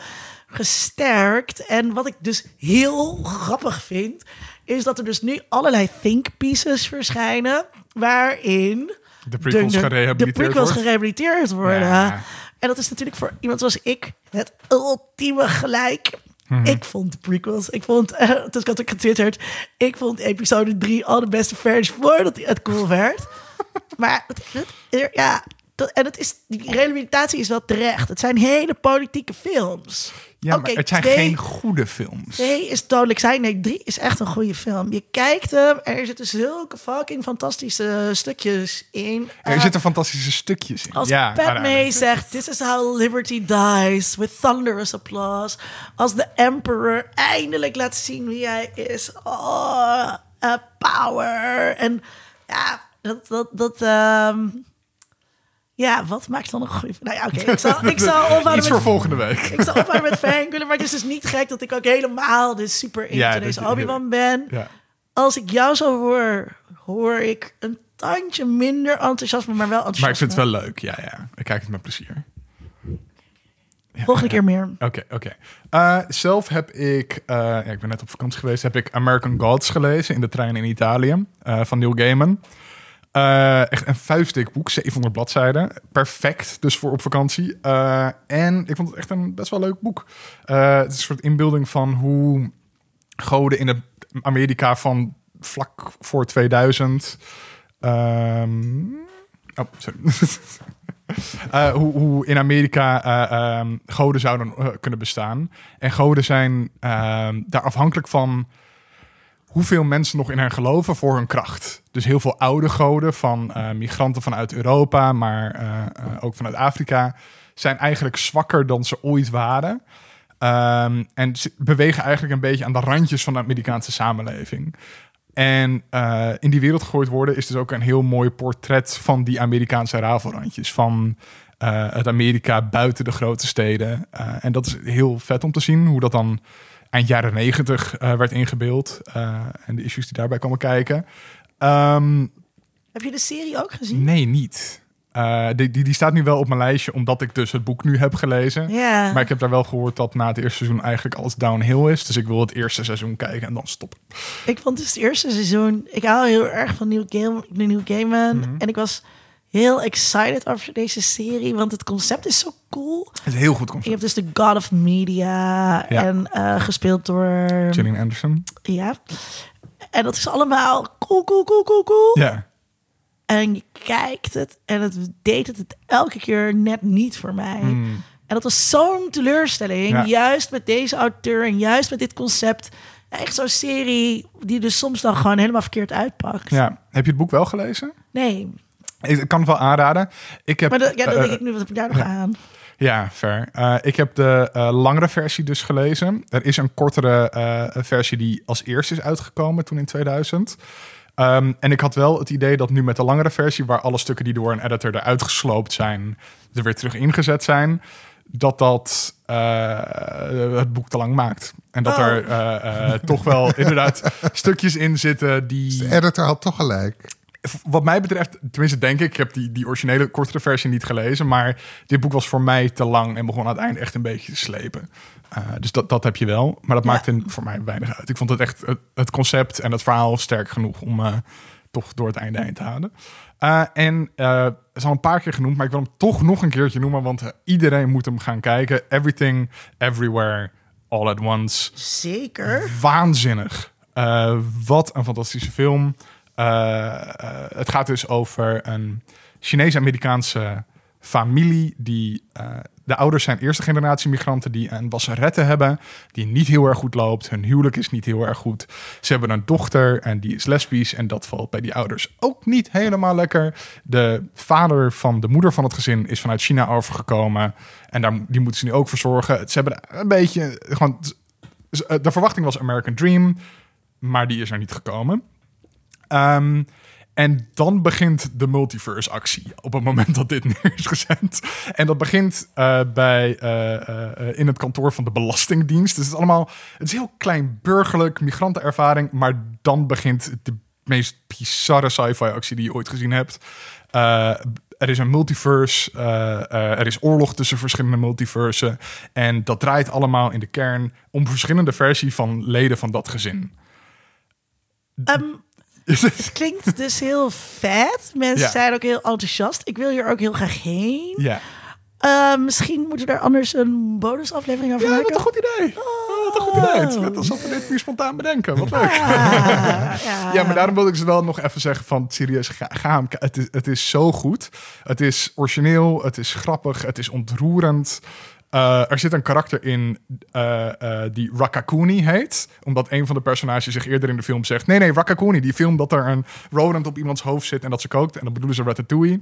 gesterkt. En wat ik dus heel grappig vind... is dat er dus nu allerlei think pieces verschijnen... waarin De prequels de, de, gerehabiliteerd de prequels wordt. gerehabiliteerd worden. Ja. En dat is natuurlijk voor iemand zoals ik het ultieme gelijk. Mhm. Ik vond de prequels, ik vond, [LAUGHS] eh, dus ik had ook getwitterd, ik vond episode 3 al de beste vers voordat het cool werd. [LAUGHS] maar het, het- ja, dat, en het is, die rehabilitatie is wel terecht. Het zijn hele politieke films. Ja, Oké, maar het zijn twee- geen goede films. Twee is dodelijk zijn. Nee, drie is echt een goede film. Je kijkt hem en er zitten zulke fucking fantastische stukjes in. Er Eh, zitten fantastische stukjes in. als ja, Pat May zegt, this is how liberty dies, with thunderous applause. Als de emperor eindelijk laat zien wie hij is. Oh, uh, power. En ja, dat, dat, dat ehm, ja, wat maakt dan een goede... Nou ja, oké, ik zal, ik [LAUGHS] zal ophouden Iets voor met... volgende week. Ik zal ophouden met fangirlen, maar het is dus niet gek dat ik ook helemaal dus super into Ja, deze Obi-Wan ben. Ja. Als ik jou zo hoor, hoor ik een tandje minder enthousiasme, maar wel enthousiasme. Maar ik vind het wel leuk. Ja, ja. Ik kijk het met plezier. Volgende keer meer. Oké, oké. Eh, zelf heb ik, eh, ja, ik ben net op vakantie geweest, heb ik American Gods gelezen in de trein in Italië eh, van Neil Gaiman. Eh, echt een vuistdik boek, 700 bladzijden. Perfect, dus voor op vakantie. Eh, en ik vond het echt een best wel leuk boek. Eh, het is een soort inbeelding van hoe goden in Amerika van vlak voor 2000. Ehm, oh, sorry. [LAUGHS] Hoe, hoe in Amerika eh, ehm, goden zouden kunnen bestaan. En goden zijn ehm, daar afhankelijk van hoeveel mensen nog in hen geloven voor hun kracht. Dus heel veel oude goden van eh, migranten vanuit Europa, maar eh, eh, ook vanuit Afrika, zijn eigenlijk zwakker dan ze ooit waren. Ehm, en ze bewegen eigenlijk een beetje aan de randjes van de Amerikaanse samenleving. En in die wereld gegooid worden is dus ook een heel mooi portret van die Amerikaanse rafelrandjes. Van het Amerika buiten de grote steden. En dat is heel vet om te zien hoe dat dan eind jaren negentig eh, werd ingebeeld. eh, en de issues die daarbij komen kijken. Ehm, Heb je de serie ook gezien? nee, niet. Eh, die, die, die staat nu wel op mijn lijstje, omdat ik dus het boek nu heb gelezen. Ja. Maar ik heb daar wel gehoord dat na het eerste seizoen eigenlijk alles downhill is. Dus ik wil het eerste seizoen kijken en dan stoppen. Ik vond dus het eerste seizoen... Ik hou heel erg van New Game, New Gaiman. Mhm. En ik was heel excited over deze serie. Want het concept is zo cool. Het is een heel goed Je concept. hebt dus de God of Media. Ja. En eh, gespeeld door... Gillian Anderson. Ja. En dat is allemaal cool, cool, cool, cool, cool. Ja. En je kijkt het en het deed het, het elke keer net niet voor mij. Mm. En dat was zo'n teleurstelling. Ja. Juist met deze auteur en juist met dit concept. Echt zo'n serie die dus soms dan gewoon helemaal verkeerd uitpakt. ja. Heb je het boek wel gelezen? Nee, Ik kan het wel aanraden. Ik heb, maar dat, ja, dat eh, denk ik nu, wat heb ik daar nog aan? Ja, fair. Eh, ik heb de eh, langere versie dus gelezen. Er is een kortere eh, versie die als eerste is uitgekomen toen in 2000. Ehm, en ik had wel het idee dat nu met de langere versie, waar alle stukken die door een editor eruit gesloopt zijn, er weer terug ingezet zijn, dat dat eh, het boek te lang maakt. En dat Oh. er eh, eh, toch wel [LAUGHS] inderdaad stukjes in zitten die De editor had toch gelijk. Wat mij betreft, tenminste denk ik, ik heb die, die originele kortere versie niet gelezen, maar dit boek was voor mij te lang en begon aan het eind echt een beetje te slepen. Eh, dus dat, dat heb je wel, maar dat Ja. maakte voor mij weinig uit. Ik vond het echt het, het concept en het verhaal sterk genoeg om eh, toch door het einde heen te halen. Eh, en het is al een paar keer genoemd, maar ik wil hem toch nog een keertje noemen, want iedereen moet hem gaan kijken. Everything, Everywhere, All at Once Zeker. waanzinnig. Wat een fantastische film. Eh, eh, het gaat dus over een Chinees-Amerikaanse familie die eh, de ouders zijn eerste generatie migranten die een wasserette hebben die niet heel erg goed loopt. Hun huwelijk is niet heel erg goed. Ze hebben een dochter en die is lesbisch en dat valt bij die ouders ook niet helemaal lekker. De vader van de moeder van het gezin is vanuit China overgekomen en daar, die moeten ze nu ook verzorgen. Ze hebben een beetje gewoon de verwachting was American Dream, maar die is er niet gekomen. Ehm, en dan begint de multiverse actie op het moment dat dit [LAUGHS] neer is gezet. En dat begint eh, bij, eh, eh, in het kantoor van de Belastingdienst. Dus het is allemaal, het is heel klein burgerlijk, migrantenervaring. Maar dan begint de meest bizarre sci-fi actie die je ooit gezien hebt. Er is een multiverse, er is oorlog tussen verschillende multiversen. En dat draait allemaal in de kern om verschillende versies van leden van dat gezin. Ehm, [LAUGHS] [LAUGHS] het klinkt dus heel vet. Mensen Ja. zijn ook heel enthousiast. Ik wil hier ook heel graag heen. ja. Eh, misschien moeten we daar anders een bonusaflevering over Ja, wat maken. een goed idee. Oh, wat een goed idee. Net alsof we dit nu spontaan bedenken. Wat leuk. Ja. [LAUGHS] Ja, maar daarom wil ik ze wel nog even zeggen van serieus, ga, ga hem Het is, het is zo goed. Het is origineel, het is grappig, het is ontroerend. Eh, er zit een karakter in eh, eh, die Rakakuni heet. Omdat een van de personages zich eerder in de film zegt... Nee, nee, Rakakuni, die film dat er een rodent op iemands hoofd zit... en dat ze kookt. En dan bedoelen ze Ratatouille.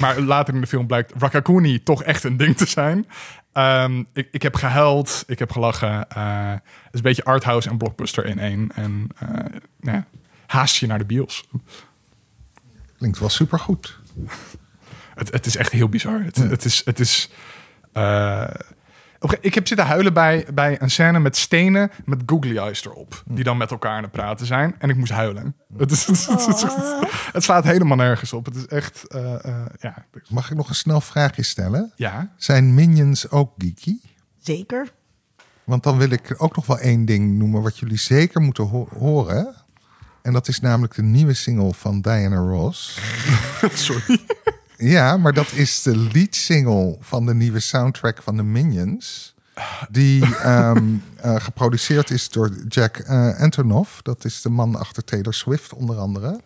Maar later in de film blijkt Rakakuni toch echt een ding te zijn. Ehm, ik, ik heb gehuild, ik heb gelachen. Het is een beetje arthouse en blockbuster in één. En ja, haast je naar de bios. Klinkt wel supergoed. Het, het is echt heel bizar. Het, het is. Het is eh, ik heb zitten huilen bij, bij een scène met stenen met googly eyes erop. Die dan met elkaar aan het praten zijn. En ik moest huilen. Het, is, [LAUGHS] het, slaat helemaal nergens op. Het is echt. eh, eh, ja. Mag ik nog een snel vraagje stellen? ja. Zijn minions ook geeky? Zeker. Want dan wil ik ook nog wel één ding noemen wat jullie zeker moeten ho- horen. En dat is namelijk de nieuwe single van Diana Ross. [LAUGHS] Sorry. Ja, maar dat is de lead single van de nieuwe soundtrack van de Minions. Die ehm, [LAUGHS] eh, geproduceerd is door Jack eh, Antonoff. Dat is de man achter Taylor Swift onder andere.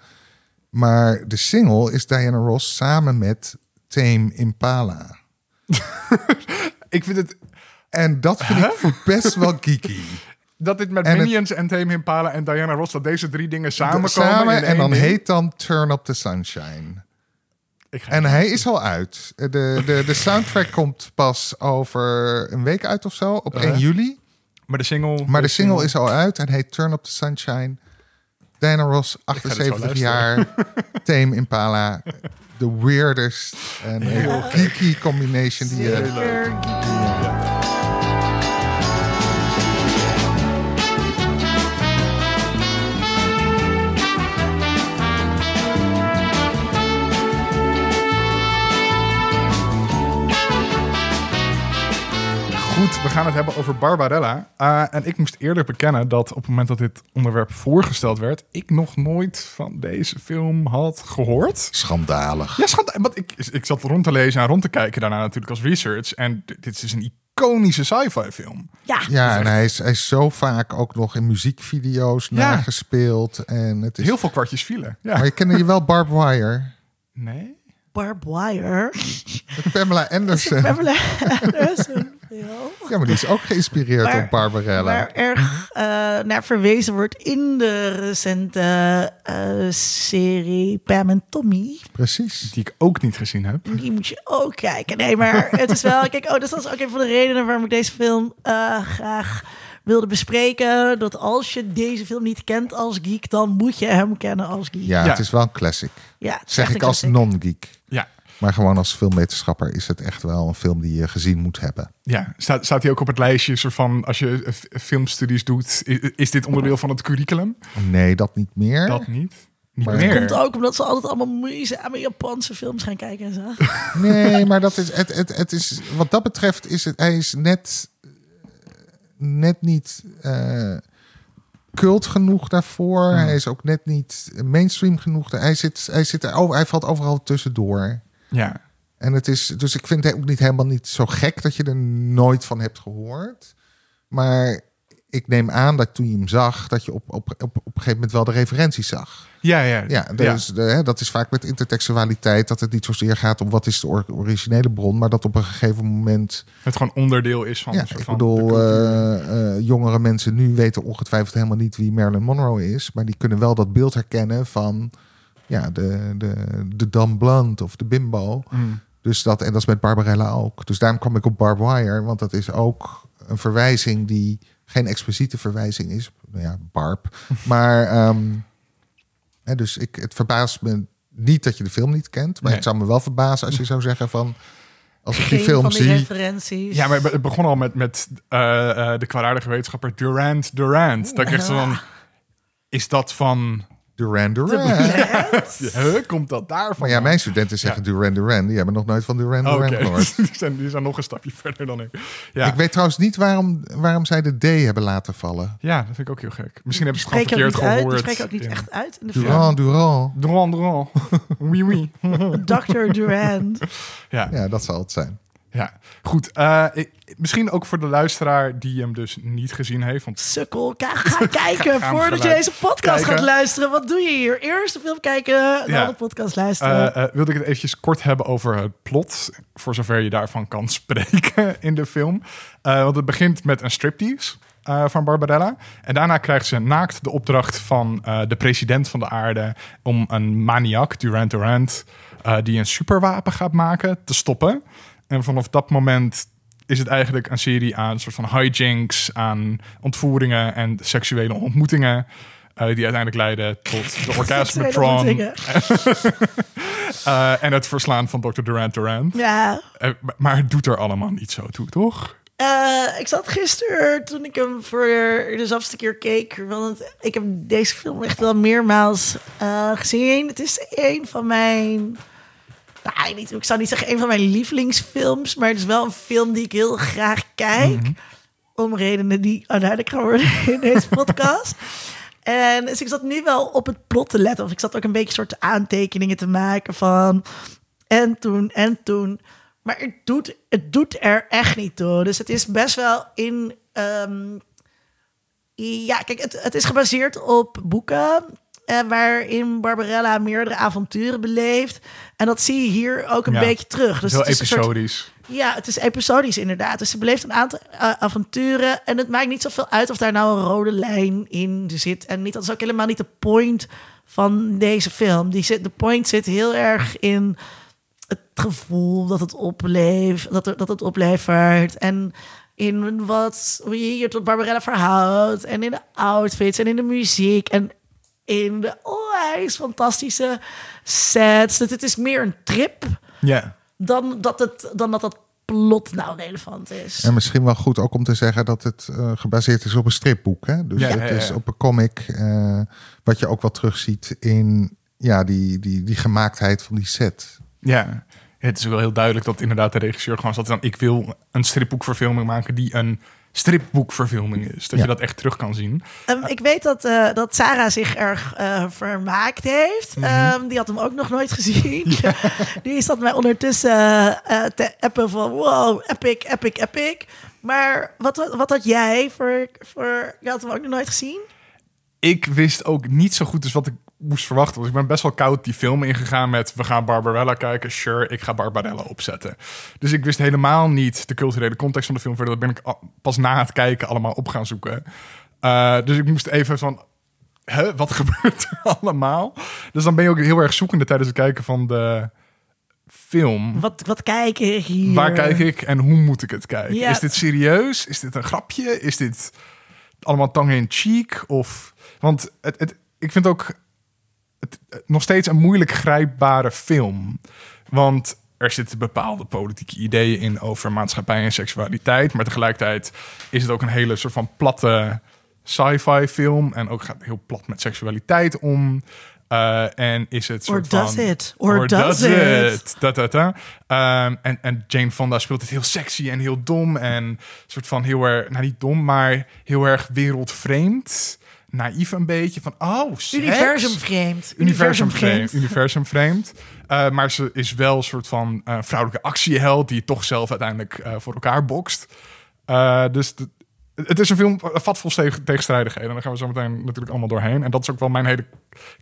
Maar de single is Diana Ross samen met Tame Impala. [LAUGHS] Ik vind het En dat vind ik best wel geeky. [LAUGHS] dat dit met En het- Minions en Tame Impala en Diana Ross, dat deze drie dingen samenkomen. Samen in en dan heet dan Turn Up the Sunshine. Ik ga En hij is al uit. De, de, de soundtrack [LAUGHS] komt pas over een week uit of zo, op 1 Uh-huh. juli. Maar de single. Maar de single is al uit en heet Turn Up the Sunshine. Diana Ross, ga dit zo 78 luisteren. jaar. [LAUGHS] Tame Impala. The weirdest en heel geeky combination die je... Zeker Goed, we gaan het hebben over Barbarella. Eh, en ik moest eerder bekennen dat op het moment dat dit onderwerp voorgesteld werd, ik nog nooit van deze film had gehoord. Schandalig. Ja, schat, want ik, ik zat rond te lezen en rond te kijken daarna natuurlijk als research. En dit is een iconische sci-fi film. Ja, Ja, en hij is, hij is zo vaak ook nog in muziekvideo's Ja. nagespeeld. En het is... Heel veel kwartjes vielen. Ja. Maar je kende je wel Barb Wire. Nee? Barbed Wire. Pamela [LAUGHS] Anderson. Pamela Anderson. Ja, maar die is ook geïnspireerd op Barbarella. Waar erg eh, naar verwezen wordt in de recente eh, serie Pam en Tommy. Precies. Die ik ook niet gezien heb. Die moet je ook kijken. Nee, maar het is wel... Kijk, oh, dat is ook een van de redenen waarom ik deze film eh, graag wilde bespreken. Dat als je deze film niet kent als geek, dan moet je hem kennen als geek. Ja, Ja. het is wel een classic. Ja, Zeg ik als non-geek. Ja. Maar gewoon als filmwetenschapper is het echt wel een film die je gezien moet hebben. Ja, staat, staat hij ook op het lijstje soort van als je filmstudies doet, is, is dit onderdeel van het curriculum? Nee, dat niet meer. Dat niet. Niet Maar- meer. Komt ook omdat ze altijd allemaal moeizame Japanse films gaan kijken en zo. [LAUGHS] Nee, maar dat is, het, het, het is, wat dat betreft is het, hij is net, net niet eh, cult genoeg daarvoor. Hij is ook net niet mainstream genoeg. Hij, zit, hij, zit over, hij valt overal tussendoor. Ja. En het is, dus ik vind het ook niet helemaal niet zo gek dat je er nooit van hebt gehoord. Maar ik neem aan dat toen je hem zag, dat je op, op, op, op een gegeven moment wel de referenties zag. Ja, ja. Ja, dus de, hè, dat is vaak met intertextualiteit, dat het niet zozeer gaat om wat is de or- originele bron, maar dat op een gegeven moment, Het gewoon onderdeel is van ja, ik van bedoel, eh, eh, jongere mensen nu weten ongetwijfeld helemaal niet wie Marilyn Monroe is, maar die kunnen wel dat beeld herkennen van ja, de, de, de of de bimbo. Mm. Dus dat, en dat is met Barbarella ook. Dus daarom kwam ik op Barb Wire, want dat is ook een verwijzing die geen expliciete verwijzing is. Nou ja, Barb. [LAUGHS] Maar, ehm, hè, dus ik, het verbaast me niet dat je de film niet kent. Maar Nee. het zou me wel verbazen als je zou zeggen van... Als ik die Geen film van die zie... referenties. Ja, maar het begon al met, met eh, eh, de kwaadaardige wetenschapper Durant Durant. Dat ik echt zo van, is dat van... Duran Duran. Huh, komt dat daarvan? Maar ja, mijn studenten zeggen Duran Duran. Die hebben nog nooit van Duran Duran gehoord. [LAUGHS] die, zijn, die zijn nog een stapje verder dan ik. Ja, Ik weet trouwens niet waarom, waarom zij de D hebben laten vallen. ja dat vind ik ook heel gek. Misschien hebben ze het gewoon verkeerd niet uit. Die gehoord. spreken ook niet echt uit in de film. Duran Duran. Durand, Durand. [LAUGHS] Oui, oui. Dr. Durand. Ja, Ja, dat zal het zijn. Ja. goed. eh, misschien ook voor de luisteraar die hem dus niet gezien heeft. Want Sukkel, ga, [LAUGHS] ga kijken Ga voordat je deze podcast kijken. gaat luisteren. Wat doe je hier? Eerst de film kijken, dan Ja. de podcast luisteren. eh, wilde ik het eventjes kort hebben over het plot. Voor zover je daarvan kan [LAUGHS] spreken in de film. Want het begint met een striptease. eh, van Barbarella. En daarna krijgt ze naakt de opdracht van de president van de aarde om een maniak, Durant Durant, die een superwapen gaat maken, te stoppen. En vanaf dat moment is het eigenlijk een serie aan soort van hijinks, aan ontvoeringen en seksuele ontmoetingen. eh, die uiteindelijk leiden tot de [LAUGHS] orgasmatron ontmoetingen. [LAUGHS] eh, en het verslaan van Dr. Durant Durant. Ja, Eh, maar- het doet er allemaal niet zo toe, toch? Ik zat gisteren toen ik hem voor de zoveelste keer keek. Want ik heb deze film echt wel meermaals gezien. Het is een van mijn. Nou, niet, ik zou niet zeggen een van mijn lievelingsfilms. Maar het is wel een film die ik heel graag kijk. Om redenen die uiteindelijk gaan worden [LAUGHS] in deze podcast. En dus ik zat nu wel op het plot te letten. Of ik zat ook een beetje soort aantekeningen te maken van. En toen, en toen. Maar het doet, het doet er echt niet toe. Dus het is best wel in. ehm, ja, kijk, het, het is gebaseerd op boeken. Eh, waarin Barbarella meerdere avonturen beleeft. En dat zie je hier ook een Ja. beetje terug. Dus het is een soort- episodisch. ja, het is episodisch inderdaad. Dus ze beleeft een aantal eh, avonturen. En het maakt niet zoveel uit of daar nou een rode lijn in zit. En niet, dat is ook helemaal niet de point van deze film. Die zit, de point zit heel erg in het gevoel dat het opleeft, dat, er, dat het oplevert. En in wat, hoe je hier tot Barbarella verhoudt. En in de outfits en in de muziek. En in de onwijs fantastische sets. Dat het is meer een trip Ja. dan dat het, dan dat, het plot nou relevant is. En misschien wel goed ook om te zeggen dat het eh, gebaseerd is op een stripboek. Hè? Dus Ja, het ja, ja. is op een comic, eh, wat je ook wel terugziet in ja, die, die, die gemaaktheid van die set. Ja, het is wel heel duidelijk dat inderdaad de regisseur gewoon zat van... ik wil een stripboekverfilming maken die een stripboekverfilming is. Dat Ja. je dat echt terug kan zien. Ehm, ik weet dat, eh, dat Sarah zich erg eh, vermaakt heeft. Mhm. Ehm, die had hem ook nog nooit gezien. [LAUGHS] die zat mij ondertussen eh, te appen van wow, epic, epic, epic. Maar wat, wat had jij voor, voor... Je had hem ook nog nooit gezien? Ik wist ook niet zo goed dus wat ik moest verwachten. Dus ik ben best wel koud die film ingegaan met... we gaan Barbarella kijken, sure, ik ga Barbarella opzetten. Dus ik wist helemaal niet de culturele context van de film. Verder dat ben ik pas na het kijken allemaal op gaan zoeken. Eh, dus ik moest even van... Hè, wat [LAUGHS] gebeurt er allemaal? Dus dan ben je ook heel erg zoekende tijdens het kijken van de film. Wat, wat kijk ik hier? Waar kijk ik en hoe moet ik het kijken? Ja. Is dit serieus? Is dit een grapje? Is dit allemaal tong in cheek? Of want het, het, ik vind ook het, het nog steeds een moeilijk grijpbare film, want er zitten bepaalde politieke ideeën in over maatschappij en seksualiteit, maar tegelijkertijd is het ook een hele soort van platte sci-fi film en ook gaat heel plat met seksualiteit om. Eh, en is het Or soort does van, it? Or does it? Da, da, da. Ehm, en, en Jane Fonda speelt het heel sexy en heel dom. En soort van heel erg, nou niet dom, maar heel erg wereldvreemd. Naïef een beetje van, oh, seks. Universum vreemd. Universum vreemd. Universum vreemd. Eh, maar ze is wel een soort van eh, vrouwelijke actieheld die toch zelf uiteindelijk eh, voor elkaar bokst. Dus de- het is een film vat vol tegen- tegenstrijdigheden. En daar gaan we zo meteen natuurlijk allemaal doorheen. En dat is ook wel mijn hele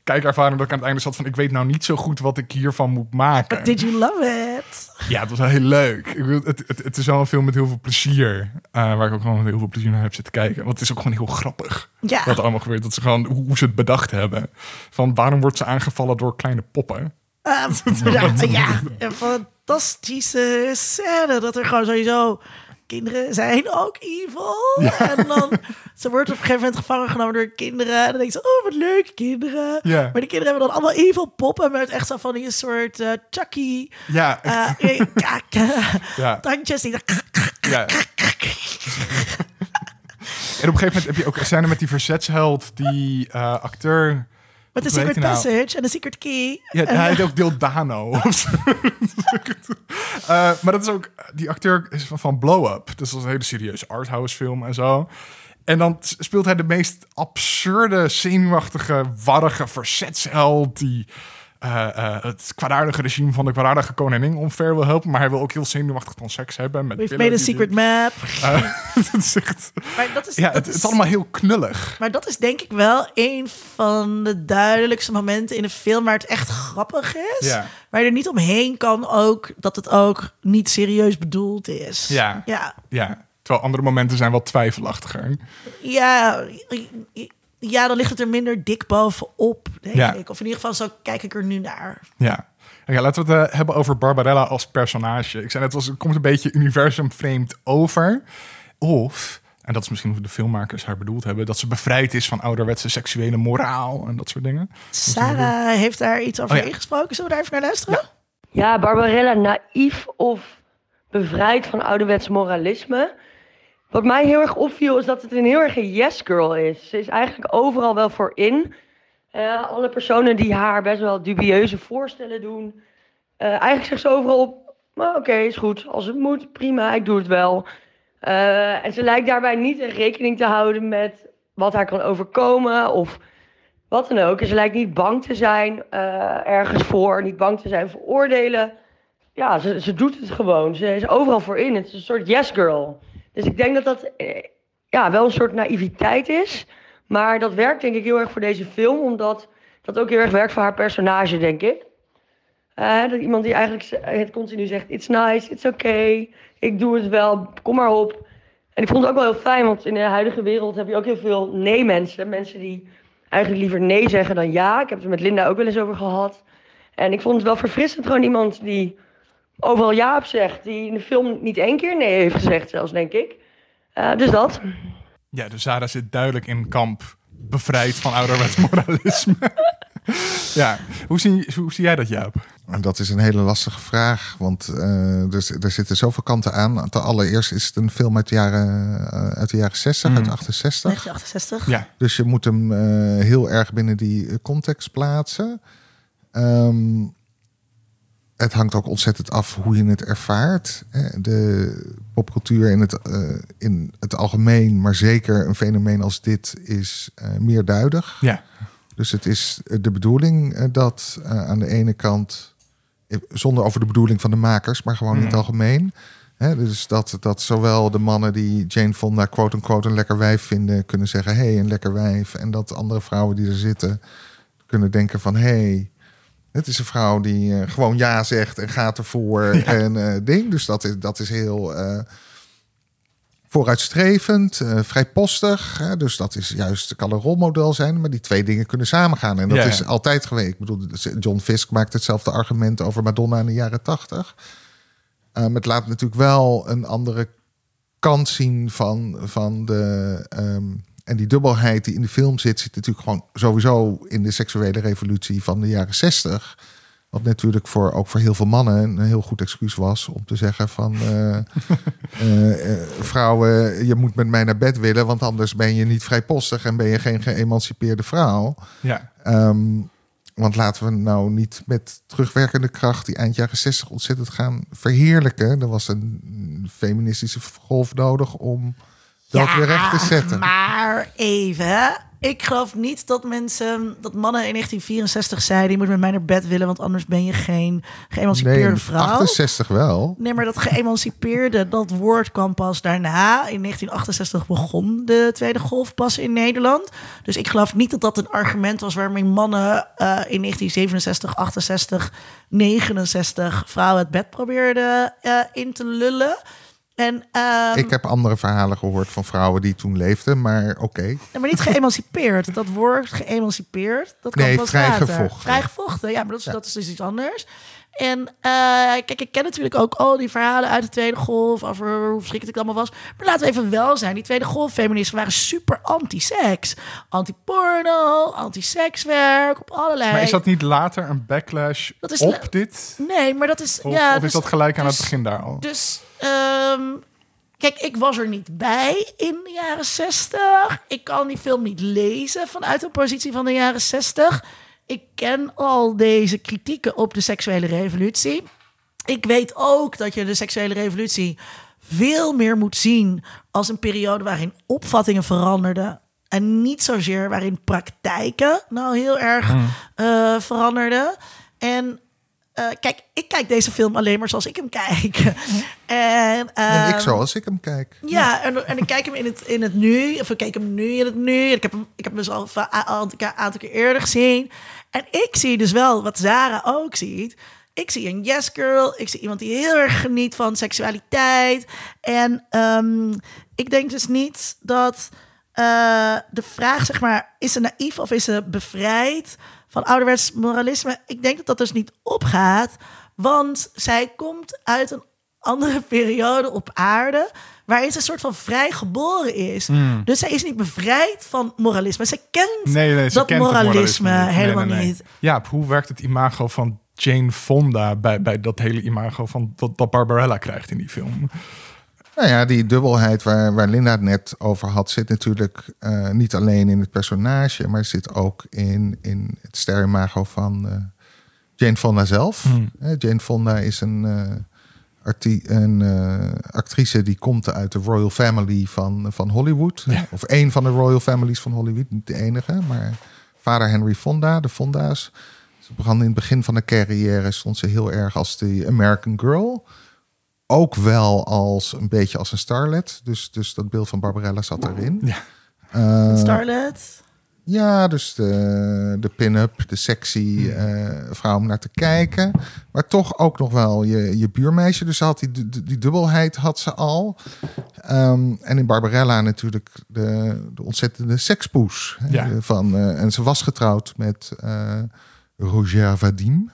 kijkervaring. Dat ik aan het einde zat van... ik weet nou niet zo goed wat ik hiervan moet maken. Did you love it? Ja, het was wel heel leuk. Ik bedoel, het, het, het is wel een film met heel veel plezier. eh, waar ik ook gewoon met heel veel plezier naar heb zitten kijken. Want het is ook gewoon heel grappig. Ja. Wat er allemaal gebeurt. Dat ze gewoon hoe, ze het bedacht hebben. Van waarom wordt ze aangevallen door kleine poppen? [LAUGHS] Ja, ja, een fantastische scène. Dat er gewoon sowieso kinderen zijn ook evil. En dan, ze wordt op een gegeven moment gevangen genomen door kinderen. En dan denkt ze, oh wat leuk, kinderen. Ja. Maar die kinderen hebben dan allemaal evil poppen met echt zo van die soort eh Chucky Ja, [LAUGHS] kak- ja, tandjes. Die ja. En op een gegeven moment heb je ook scène met die verzetsheld, die acteur. Met heet secret nou? passage en de secret key. Ja, En, hij heet ook Dildano. zo. [LAUGHS] Eh, maar dat is ook, die acteur is van, van Blow Up. Dus dat is een hele serieuze arthouse film en zo. En dan speelt hij de meest absurde, zenuwachtige, warrige verzetsheld... die eh, eh, het kwaadaardige regime van de kwaadaardige koningin omver wil helpen. Maar hij wil ook heel zenuwachtig dan seks hebben. Met We've made a secret map. [LAUGHS] Eh, [LAUGHS] dat is echt- Maar dat is, ja, dat het, het is allemaal heel knullig. Maar dat is denk ik wel een van de duidelijkste momenten in een film waar het echt grappig is. Ja. Waar je er niet omheen kan ook dat het ook niet serieus bedoeld is. Ja. Ja. Ja, terwijl andere momenten zijn wat twijfelachtiger. Ja, ja, dan ligt het er minder dik bovenop, denk Ja. ik. Of in ieder geval zo kijk ik er nu naar. Ja. Ja, laten we het eh, hebben over Barbarella als personage. Ik zei net, het komt een beetje universum vreemd over. Of, en dat is misschien hoe de filmmakers haar bedoeld hebben... dat ze bevrijd is van ouderwetse seksuele moraal en dat soort dingen. Sarah heeft daar iets over Oh ja. ingesproken. Zullen we daar even naar luisteren? Ja, Barbarella naïef of bevrijd van ouderwets moralisme. Wat mij heel erg opviel is dat het een heel erg een yes girl is. Ze is eigenlijk overal wel voor in. Eh, alle personen die haar best wel dubieuze voorstellen doen. eh, eigenlijk zegt ze overal op, "Maar oké, is goed. Als het moet, prima, ik doe het wel. Eh, en ze lijkt daarbij niet in rekening te houden met wat haar kan overkomen of wat dan ook. En ze lijkt niet bang te zijn ergens voor, niet bang te zijn voor oordelen. ja, ze, ze doet het gewoon. Ze is overal voor in. Het is een soort yes girl. Dus ik denk dat dat eh, ja, wel een soort naïviteit is. Maar dat werkt denk ik heel erg voor deze film. Omdat dat ook heel erg werkt voor haar personage, denk ik. Eh, dat iemand die eigenlijk het continu zegt: It's nice, it's okay, ik doe het wel, kom maar op. En ik vond het ook wel heel fijn, want in de huidige wereld heb je ook heel veel nee-mensen. Mensen die eigenlijk liever nee zeggen dan ja. Ik heb het er met Linda ook wel eens over gehad. En ik vond het wel verfrissend, gewoon iemand die overal ja op zegt. Die in de film niet één keer nee heeft gezegd, zelfs, denk ik. Eh, dus dat. Ja, dus Sarah zit duidelijk in kamp bevrijd van ouderwets moralisme. [LAUGHS] ja, hoe zie, hoe zie jij dat, Jaap? En dat is een hele lastige vraag, want eh, er, er zitten zoveel kanten aan. Ten allereerst is het een film uit de jaren, eh, uit de jaren 60, uit 68. 1968. Ja, Dus je moet hem eh, heel erg binnen die context plaatsen. Ehm, het hangt ook ontzettend af hoe je het ervaart. De popcultuur in het, eh, in het algemeen, maar zeker een fenomeen als dit, is eh, meerduidig. ja. Dus het is de bedoeling eh, dat aan de ene kant, zonder over de bedoeling van de makers, maar gewoon in het algemeen. Hè, dus dat, dat zowel de mannen die Jane Fonda quote-unquote een lekker wijf vinden, kunnen zeggen: hé, hey, een lekker wijf. En dat andere vrouwen die er zitten kunnen denken: van hé, hey, het is een vrouw die eh, gewoon ja zegt en gaat ervoor. [LAUGHS] En eh, ding. Dus dat is, dat is heel. eh, vooruitstrevend, vrijpostig. Hè? Dus dat is juist, kan een rolmodel zijn. Maar die twee dingen kunnen samengaan. En dat Ja, ja. is altijd geweest. Ik bedoel, John Fisk maakt hetzelfde argument over Madonna in de jaren tachtig. Het laat natuurlijk wel een andere kant zien van, van de... ehm, en die dubbelheid die in de film zit... zit natuurlijk gewoon sowieso in de seksuele revolutie van de jaren zestig. Wat natuurlijk voor, ook voor heel veel mannen een heel goed excuus was... om te zeggen van... eh, [LAUGHS] eh, eh, vrouwen, je moet met mij naar bed willen... want anders ben je niet vrijpostig... en ben je geen geëmancipeerde vrouw. ja. Ehm, want laten we nou niet met terugwerkende kracht die eind jaren 60 ontzettend gaan verheerlijken. Er was een feministische golf nodig om dat weer recht te zetten. Maar even, ik geloof niet dat mensen, dat mannen in 1964 zeiden: je moet met mij naar bed willen, want anders ben je geen geëmancipeerde Nee, vrouw. 68 wel. Nee, maar dat geëmancipeerde, [LAUGHS] dat woord kwam pas daarna. In 1968 begon de Tweede Golf pas in Nederland. Dus ik geloof niet dat dat een argument was waarmee mannen eh, in 1967, 68, 69 vrouwen het bed probeerden eh, in te lullen. En, ehm, Ik heb andere verhalen gehoord van vrouwen die toen leefden, maar oké. Maar niet geëmancipeerd. Dat woord geëmancipeerd, dat kan Nee, pas vrijgevochten. Vrijgevochten, ja, maar dat is, Ja. dat is dus iets anders. En eh, kijk, ik ken natuurlijk ook al die verhalen uit de Tweede Golf... over hoe verschrikkelijk het allemaal was. Maar laten we even wel zijn. Die Tweede Golf-feministen waren super anti-seks. Anti-porno, anti-sekswerk, op allerlei... Maar is dat niet later een backlash Dat is op dit? Nee, maar dat is... Of, ja, of is dus- dat gelijk aan dus- het begin daar al? Dus, ehm, kijk, ik was er niet bij in de jaren 60. Ik kan die film niet lezen vanuit een positie van de jaren 60. Ik ken al deze kritieken op de seksuele revolutie. Ik weet ook dat je de seksuele revolutie veel meer moet zien als een periode waarin opvattingen veranderden. En niet zozeer waarin praktijken nou heel erg eh, veranderden. En eh, kijk, ik kijk deze film alleen maar zoals ik hem kijk. [LAUGHS] en, En ik ehm, zoals ik hem kijk. ja, en, en ik kijk hem in het, in het nu. Of ik kijk hem nu in het nu. Ik heb hem, ik heb hem dus al een aantal keer eerder gezien. En ik zie dus wel wat Zara ook ziet. Ik zie een yes girl. Ik zie iemand die heel erg geniet van seksualiteit. En ehm, ik denk dus niet dat eh, de vraag, zeg maar, is ze naïef of is ze bevrijd van ouderwets moralisme? Ik denk dat dat dus niet opgaat. Want zij komt uit een andere [LAUGHS] periode op aarde. Waarin ze een soort van vrij geboren is. Dus zij is niet bevrijd van moralisme. Zij kent Nee, nee, ze dat kent het moralisme, niet. Helemaal nee, nee. niet. Jaap, hoe werkt het imago van Jane Fonda bij, bij dat hele imago van dat, dat Barbarella krijgt in die film? Nou ja, die dubbelheid waar, waar Linda het net over had, zit natuurlijk eh, niet alleen in het personage, maar zit ook in, in het sterrenmago van eh, Jane Fonda zelf. Eh, Jane Fonda is een, eh, een eh, actrice die komt uit de Royal Family van, van Hollywood. Ja. Of één van de Royal Families van Hollywood, niet de enige, maar vader Henry Fonda, de Fonda's. Ze begon in het begin van de carrière stond ze heel erg als de American Girl. Ook wel als een beetje als een starlet. Dus, dus dat beeld van Barbarella zat erin. Ja. Eh, Starlet. Ja, dus de, de pin-up, de sexy eh, vrouw om naar te kijken. Maar toch ook nog wel je, je buurmeisje. Dus ze had die, die, die dubbelheid had ze al. Ehm, en in Barbarella natuurlijk de, de ontzettende sekspoes. Ja. Van, eh, en ze was getrouwd met eh, Roger Vadim.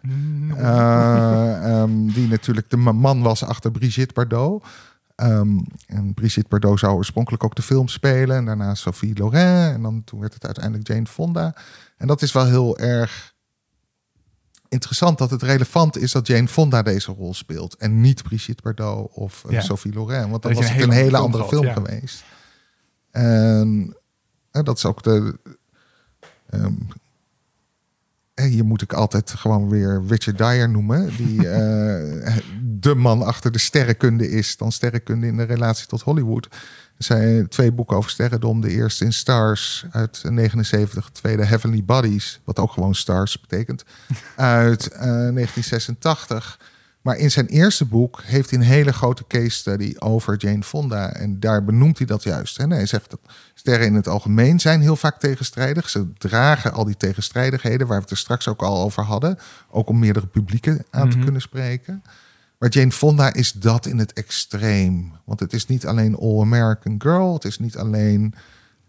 Eh, ehm, die natuurlijk de ma- man was achter Brigitte Bardot. Ehm, en Brigitte Bardot zou oorspronkelijk ook de film spelen. En daarna Sophie Loren. En dan toen werd het uiteindelijk Jane Fonda. En dat is wel heel erg interessant dat het relevant is dat Jane Fonda deze rol speelt. En niet Brigitte Bardot of eh, Ja. Sophie Loren. Want dan Dat was het een hele hele andere film film gehad, ja. geweest. En eh, dat is ook de... ehm, hier moet ik altijd gewoon weer Richard Dyer noemen. Die [LAUGHS] eh, de man achter de sterrenkunde is. Dan sterrenkunde in de relatie tot Hollywood. Er zijn twee boeken over sterrendom. De eerste in Stars uit 79. De tweede Heavenly Bodies. Wat ook gewoon Stars betekent. [LAUGHS] Uit eh, 1986. Maar in zijn eerste boek heeft hij een hele grote case study over Jane Fonda. En daar benoemt hij dat juist. En hij zegt dat sterren in het algemeen zijn heel vaak tegenstrijdig. Ze dragen al die tegenstrijdigheden, waar we het er straks ook al over hadden. Ook om meerdere publieken aan te Mhm. kunnen spreken. Maar Jane Fonda is dat in het extreem. Want het is niet alleen All American Girl. Het is niet alleen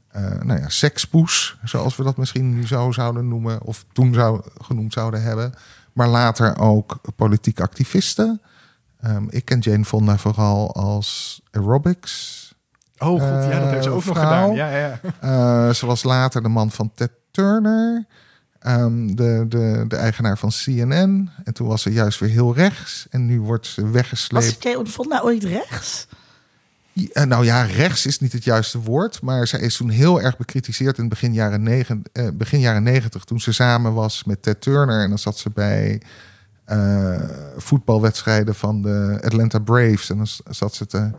eh nou ja, sekspoes, zoals we dat misschien nu zo zouden noemen. Of toen zou, genoemd zouden hebben. Maar later ook politiek activisten. Ehm, ik ken Jane Fonda vooral als aerobics. Oh god, ja, dat heeft ze Eh, ook nog vrouw. gedaan. Ja, ja. Eh, ze was later de man van Ted Turner. ehm, de, de, de eigenaar van CNN. En toen was ze juist weer heel rechts. En nu wordt ze Was weggesleept. Jane Fonda ooit rechts? Eh, nou ja, rechts is niet het juiste woord. Maar zij is toen heel erg bekritiseerd in begin jaren, negen, eh, begin jaren 90. Toen ze samen was met Ted Turner. En dan zat ze bij eh, voetbalwedstrijden van de Atlanta Braves. En dan zat ze te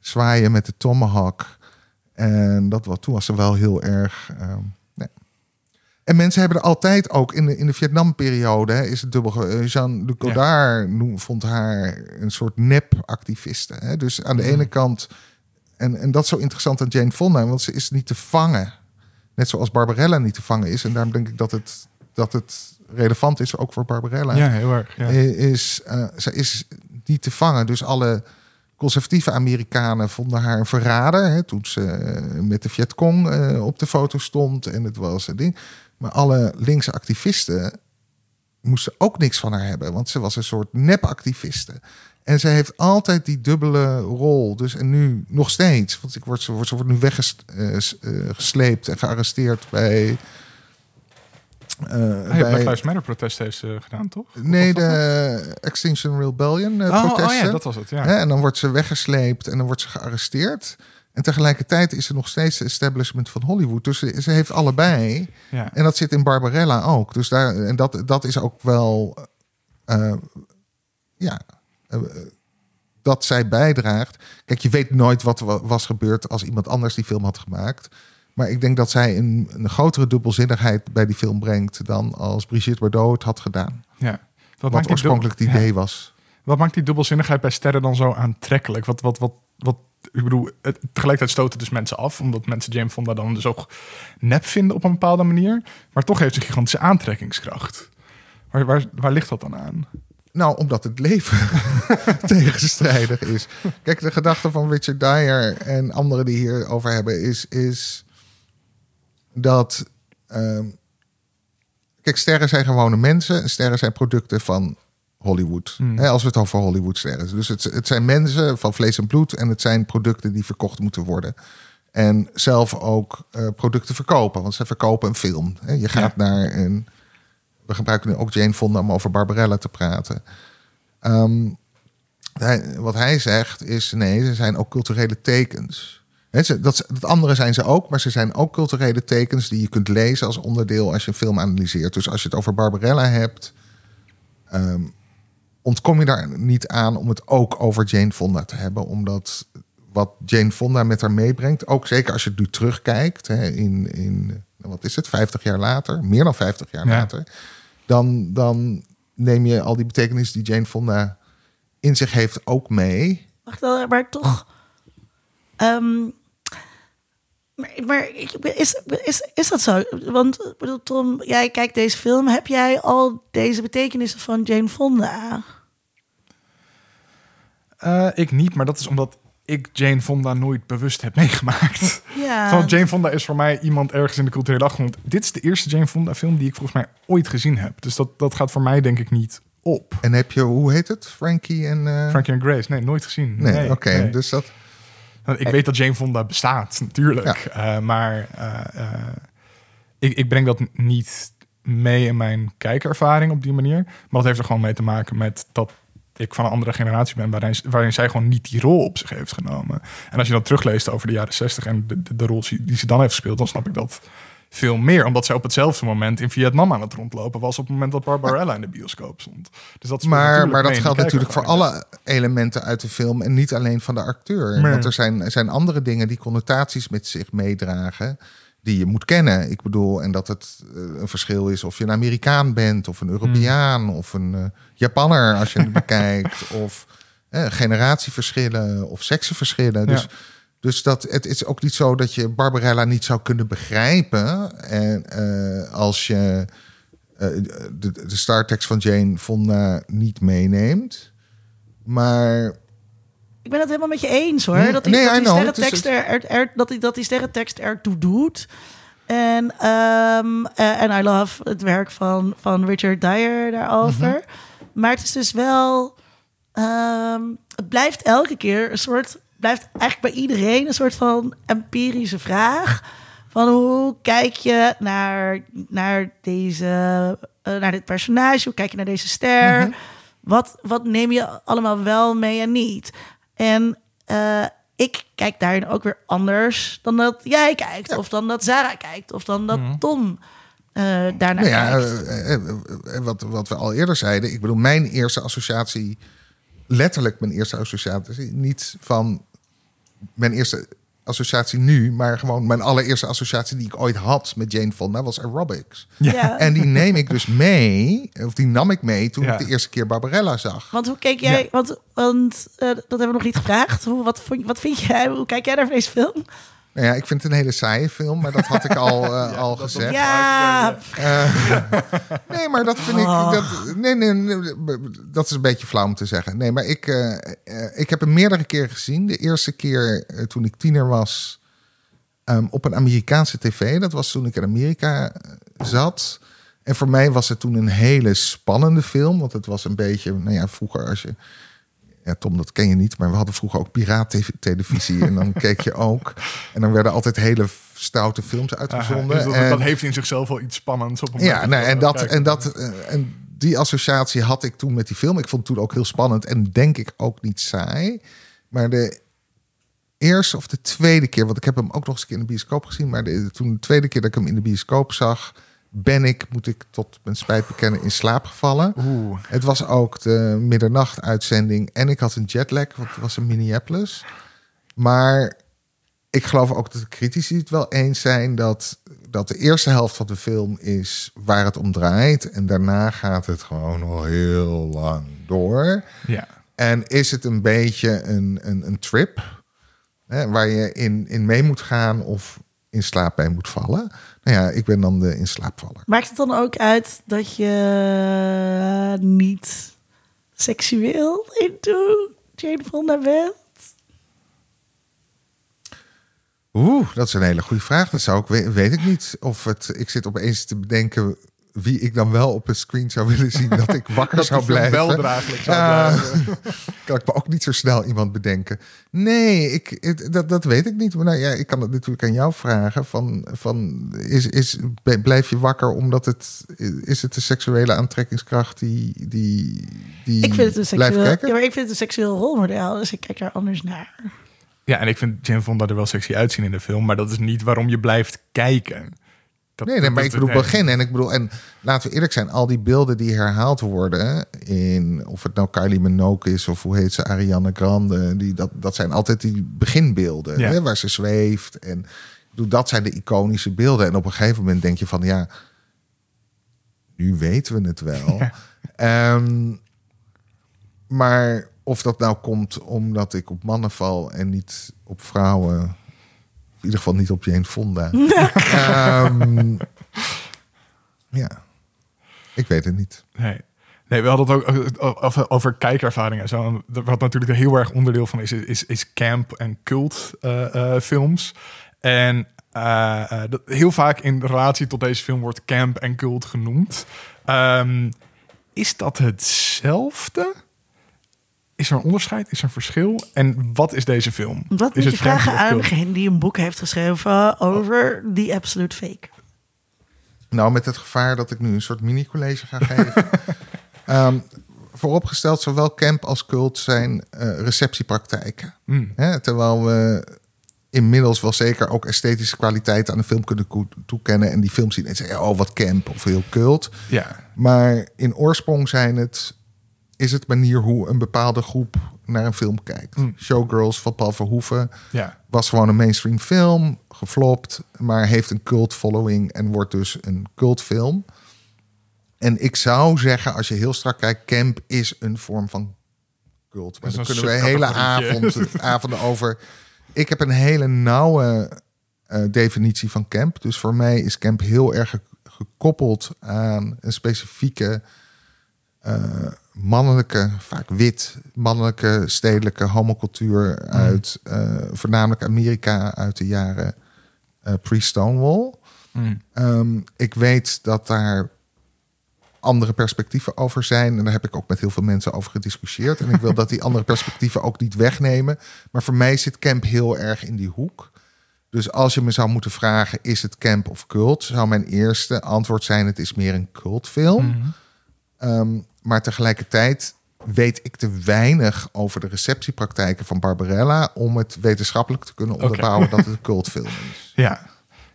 zwaaien met de tomahawk. En dat, was- toen was ze wel heel erg. ehm. En mensen hebben er altijd ook in de, in de Vietnamperiode is het dubbel. eh, Jean-Luc Ja. Godard noem- vond haar een soort nep-activiste. Hè? Dus aan de Mhm. ene kant. En, en dat is zo interessant aan Jane Fonda, want ze is niet te vangen. Net zoals Barbarella niet te vangen is. En daarom denk ik dat het, dat het relevant is ook voor Barbarella ja, heel erg. Ja. is, eh, ze is niet te vangen. Dus alle conservatieve Amerikanen vonden haar een verrader. Hè, toen ze eh, met de Vietcong eh, op de foto stond. En het was een ding. Maar alle linkse activisten moesten ook niks van haar hebben. Want ze was een soort nepactiviste. En ze heeft altijd die dubbele rol. Dus en nu nog steeds. Want ik word, ze, wordt, ze wordt nu weggesleept en gearresteerd bij... eh, Ah, ja, Black Lives Matter protest heeft ze gedaan, toch? Nee, de Extinction Rebellion eh, Oh, protesten. oh ja, dat was het, ja. En dan wordt ze weggesleept en dan wordt ze gearresteerd. En tegelijkertijd is ze nog steeds de establishment van Hollywood. Dus ze, heeft allebei. ja. En dat zit in Barbarella ook. Dus daar, en dat, dat is ook wel. eh, ja. eh, dat zij bijdraagt. Kijk, je weet nooit wat er wa- was gebeurd als iemand anders die film had gemaakt. Maar ik denk dat zij een, een grotere dubbelzinnigheid bij die film brengt dan als Brigitte Bardot het had gedaan. ja. Wat, Wat oorspronkelijk het idee ja. was. Wat maakt die dubbelzinnigheid bij sterren dan zo aantrekkelijk? Wat, wat, wat, wat, ik bedoel, tegelijkertijd stoten dus mensen af, omdat mensen Jane Fonda dan dus ook nep vinden op een bepaalde manier. Maar toch heeft ze gigantische aantrekkingskracht. Waar, waar, waar ligt dat dan aan? Nou, omdat het leven [LAUGHS] tegenstrijdig is. Kijk, de gedachte van Richard Dyer en anderen die hierover hebben, is, is dat. ehm, kijk, sterren zijn gewone mensen. en Sterren zijn producten van Hollywood. Hmm. Hè, als we het over Hollywood sterren. Dus het, het zijn mensen van vlees en bloed. En het zijn producten die verkocht moeten worden. En zelf ook eh, producten verkopen. Want ze verkopen een film. Hè. Je gaat naar een. We gebruiken nu ook Jane Fonda om over Barbarella te praten. Ehm, hij- wat hij zegt is: nee, ze zijn ook culturele tekens. Hè, ze- dat, dat andere zijn ze ook, maar ze zijn ook culturele tekens die je kunt lezen als onderdeel als je een film analyseert. Dus als je het over Barbarella hebt, ehm, ontkom je daar niet aan om het ook over Jane Fonda te hebben, omdat wat Jane Fonda met haar meebrengt, ook zeker als je het nu terugkijkt, hè, in, in wat is het, 50 jaar later, meer dan 50 jaar Ja. later, dan, dan neem je al die betekenis die Jane Fonda in zich heeft ook mee. Wacht, wel, maar toch. ehm, maar is, is, is dat zo? Want Tom, jij kijkt deze film. Heb jij al deze betekenissen van Jane Fonda? Eh, ik niet, maar dat is omdat ik Jane Fonda nooit bewust heb [LAUGHS] meegemaakt. Ja. Terwijl Jane Fonda is voor mij iemand ergens in de culturele achtergrond. Dit is de eerste Jane Fonda film die ik volgens mij ooit gezien heb. Dus dat, dat gaat voor mij denk ik niet op. En heb je, hoe heet het? Frankie en... eh, Frankie en Grace, nee, nooit gezien. Nee, oké. nee. Dus dat... Want Ik weet dat Jane Fonda bestaat, natuurlijk. Eh, maar eh, eh, ik, ik breng dat niet mee in mijn kijkervaring op die manier. Maar dat heeft er gewoon mee te maken met dat ik van een andere generatie ben... waarin, waarin zij gewoon niet die rol op zich heeft genomen. En als je dan terugleest over de jaren 60 en de, de, de rol die ze dan heeft gespeeld... dan snap ik dat veel meer. Omdat zij op hetzelfde moment in Vietnam aan het rondlopen was... op het moment dat Barbarella in de bioscoop stond. Dus dat Maar, maar dat geldt natuurlijk voor alle elementen uit de film en niet alleen van de acteur. Nee. Want er zijn, er zijn andere dingen die connotaties met zich meedragen die je moet kennen. Ik bedoel, en dat het eh, een verschil is of je een Amerikaan bent of een Europeaan of een eh, Japanner als je het [LAUGHS] bekijkt. Of eh, generatieverschillen of seksenverschillen. Dus, Ja. dus dat, het is ook niet zo dat je Barbarella niet zou kunnen begrijpen. En als je de, de startekst van Jane Fonda niet meeneemt. Maar Ik ben het helemaal met je eens hoor. Dat die, nee, dat die sterrentekst er, er, er- dat die, dat die sterrentekst ertoe doet. En en I love het werk van, van Richard Dyer daarover. Mhm. Maar het is dus wel... ehm, het blijft elke keer een soort... blijft eigenlijk bij iedereen een soort van empirische vraag. Van hoe kijk je naar, naar, deze, eh, naar dit personage? Hoe kijk je naar deze ster? Mhm. wat, wat neem je allemaal wel mee en niet? En eh, ik kijk daarin ook weer anders dan dat jij kijkt. Of dan dat Sarah kijkt. Of dan dat Tom eh daarnaar nou ja, kijkt. eh, wat, wat we al eerder zeiden. Ik bedoel, mijn eerste associatie, letterlijk mijn eerste associatie, niet van mijn eerste associatie nu, maar gewoon mijn allereerste associatie die ik ooit had met Jane Fonda was aerobics. ja. En die neem ik dus mee, of die nam ik mee toen Ja. ik de eerste keer Barbarella zag. Want hoe keek jij... Ja. Want, want eh, dat hebben we nog niet gevraagd. Hoe, wat, vond, wat vind jij? Hoe kijk jij naar deze film? Nou ja, ik vind het een hele saaie film, maar dat had ik al, [LAUGHS] eh, al dat- gezegd. Ja, Eh, nee, maar dat vind ik. Oh. Dat, nee, nee, nee, dat is een beetje flauw om te zeggen. Nee, maar ik, eh, ik heb hem meerdere keren gezien. De eerste keer toen ik tiener was ehm, op een Amerikaanse tv. Dat was toen ik in Amerika zat. En voor mij was het toen een hele spannende film. Want het was een beetje, nou ja, vroeger als je. Ja, Tom, dat ken je niet, maar we hadden vroeger ook piraattelevisie. en dan keek je ook. En dan werden altijd hele stoute films uitgezonden. dus dat, En- dat heeft in zichzelf wel iets spannends op een ja, nou, en, dat en, dat, eh, en die associatie had ik toen met die film. Ik vond het toen ook heel spannend en denk ik ook niet saai. Maar de eerste of de tweede keer, want ik heb hem ook nog eens een keer in de bioscoop gezien. Maar de, toen de tweede keer dat ik hem in de bioscoop zag, ben ik, moet ik tot mijn spijt bekennen, in slaap gevallen. Oeh. Het was ook de middernacht-uitzending en ik had een jetlag, want het was in Minneapolis. Maar ik geloof ook dat de critici het wel eens zijn dat, dat de eerste helft van de film is waar het om draait. En daarna gaat het gewoon al heel lang door. Ja. En is het een beetje een, een, een trip hè, waar je in, in mee moet gaan of in slaap bij moet vallen? Nou ja, ik ben dan de in slaapvaller. Maakt het dan ook uit dat je niet seksueel into Jane Fonda bent? Oeh, dat is een hele goede vraag. Dat zou ik we- weet ik niet. Of het, ik zit opeens te bedenken wie ik dan wel op een screen zou willen zien dat ik [LAUGHS] wakker Dat zou blijven. wel draaglijk zou blijven. [LAUGHS] kan ik me ook niet zo snel iemand bedenken. Nee, ik, dat, dat weet ik niet. Maar nou ja, ik kan het natuurlijk aan jou vragen. Van, van, is, is, blijf je wakker omdat het... Is het de seksuele aantrekkingskracht die, die, die Ik vind het een blijft seksueel, kijken? ja, maar ik vind het een seksueel rolmodel, dus ik kijk daar anders naar. Ja, en ik vind Jane Fonda er wel sexy uitzien in de film, maar dat is niet waarom je blijft kijken. Dat, Nee, nee, maar ik bedoel nee. begin. En ik bedoel, en laten we eerlijk zijn, al die beelden die herhaald worden in of het nou Kylie Minogue is of hoe heet ze, Ariana Grande, die, dat, dat zijn altijd die beginbeelden Ja. hè, waar ze zweeft. En ik bedoel, dat zijn de iconische beelden. En op een gegeven moment denk je van ja, nu weten we het wel. Ehm, maar of dat nou komt omdat ik op mannen val en niet op vrouwen. In ieder geval niet op Jane Fonda. [LAUGHS] Ehm, ja, ik weet het niet. Nee. Nee, we hadden het ook eh, over, over kijkervaringen en zo. Wat natuurlijk een heel erg onderdeel van is, is, is camp en cult eh, eh, films. En eh, eh, dat, heel vaak in relatie tot deze film wordt camp en cult genoemd. Ehm, is dat hetzelfde? Is er een onderscheid? Is er een verschil? En wat is deze film? Wat is moet je camp vragen aan degene die een boek heeft geschreven over The Absolute Fake? Nou, met het gevaar dat ik nu een soort mini-college ga geven. [LAUGHS] Ehm, vooropgesteld, zowel camp als cult zijn eh, receptiepraktijken. Hmm. Hè, terwijl we inmiddels wel zeker ook esthetische kwaliteit aan de film kunnen toekennen. En die film zien en zeggen, oh wat camp of heel cult. Ja, Maar in oorsprong zijn het, is het manier hoe een bepaalde groep naar een film kijkt. Hmm. Showgirls van Paul Verhoeven ja. was gewoon een mainstream film, geflopt, maar heeft een cult following en wordt dus een cultfilm. En ik zou zeggen, als je heel strak kijkt, Camp is een vorm van cult. Maar is kunnen we hele avond, [LAUGHS] avonden over. Ik heb een hele nauwe eh, definitie van camp. Dus voor mij is camp heel erg ge- gekoppeld aan een specifieke mannelijke, vaak wit, mannelijke, stedelijke homocultuur uit eh, voornamelijk Amerika uit de jaren eh, pre-Stonewall. Hmm. Ehm, ik weet dat daar andere perspectieven over zijn. En daar heb ik ook met heel veel mensen over gediscussieerd. En ik wil [LAUGHS] dat die andere perspectieven ook niet wegnemen. Maar voor mij zit camp heel erg in die hoek. Dus als je me zou moeten vragen, is het camp of cult? Zou mijn eerste antwoord zijn, het is meer een cultfilm. Mhm. Ehm, maar tegelijkertijd weet ik te weinig over de receptiepraktijken van Barbarella... om het wetenschappelijk te kunnen onderbouwen dat het een [LAUGHS] cultfilm is. Ja,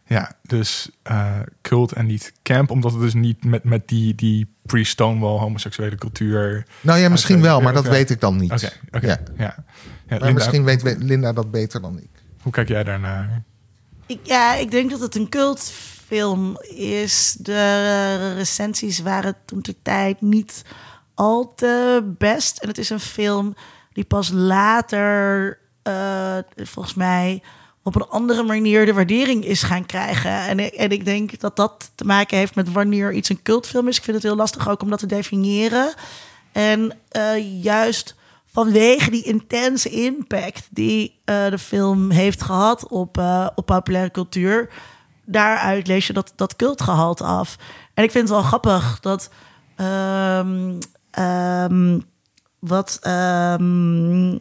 ja dus eh, cult en niet camp, omdat het dus niet met, met die, die pre-Stonewall homoseksuele cultuur. Nou ja, misschien wel, maar dat weet ik dan niet. Oké, oké, Ja. ja. ja. Maar Linda, misschien weet we- Linda dat beter dan ik. Hoe kijk jij daarnaar? Ik, ja, ik denk dat het een cultfilm is. De recensies waren toen de tijd niet al te best. En het is een film die pas later, eh, volgens mij, op een andere manier de waardering is gaan krijgen. En, en ik denk dat dat te maken heeft met wanneer iets een cultfilm is. Ik vind het heel lastig ook om dat te definiëren. En eh, juist vanwege die intense impact die eh, de film heeft gehad op, op populaire cultuur, daaruit lees je dat, dat cultgehalte af. En ik vind het wel grappig dat ehm, wat, ehm,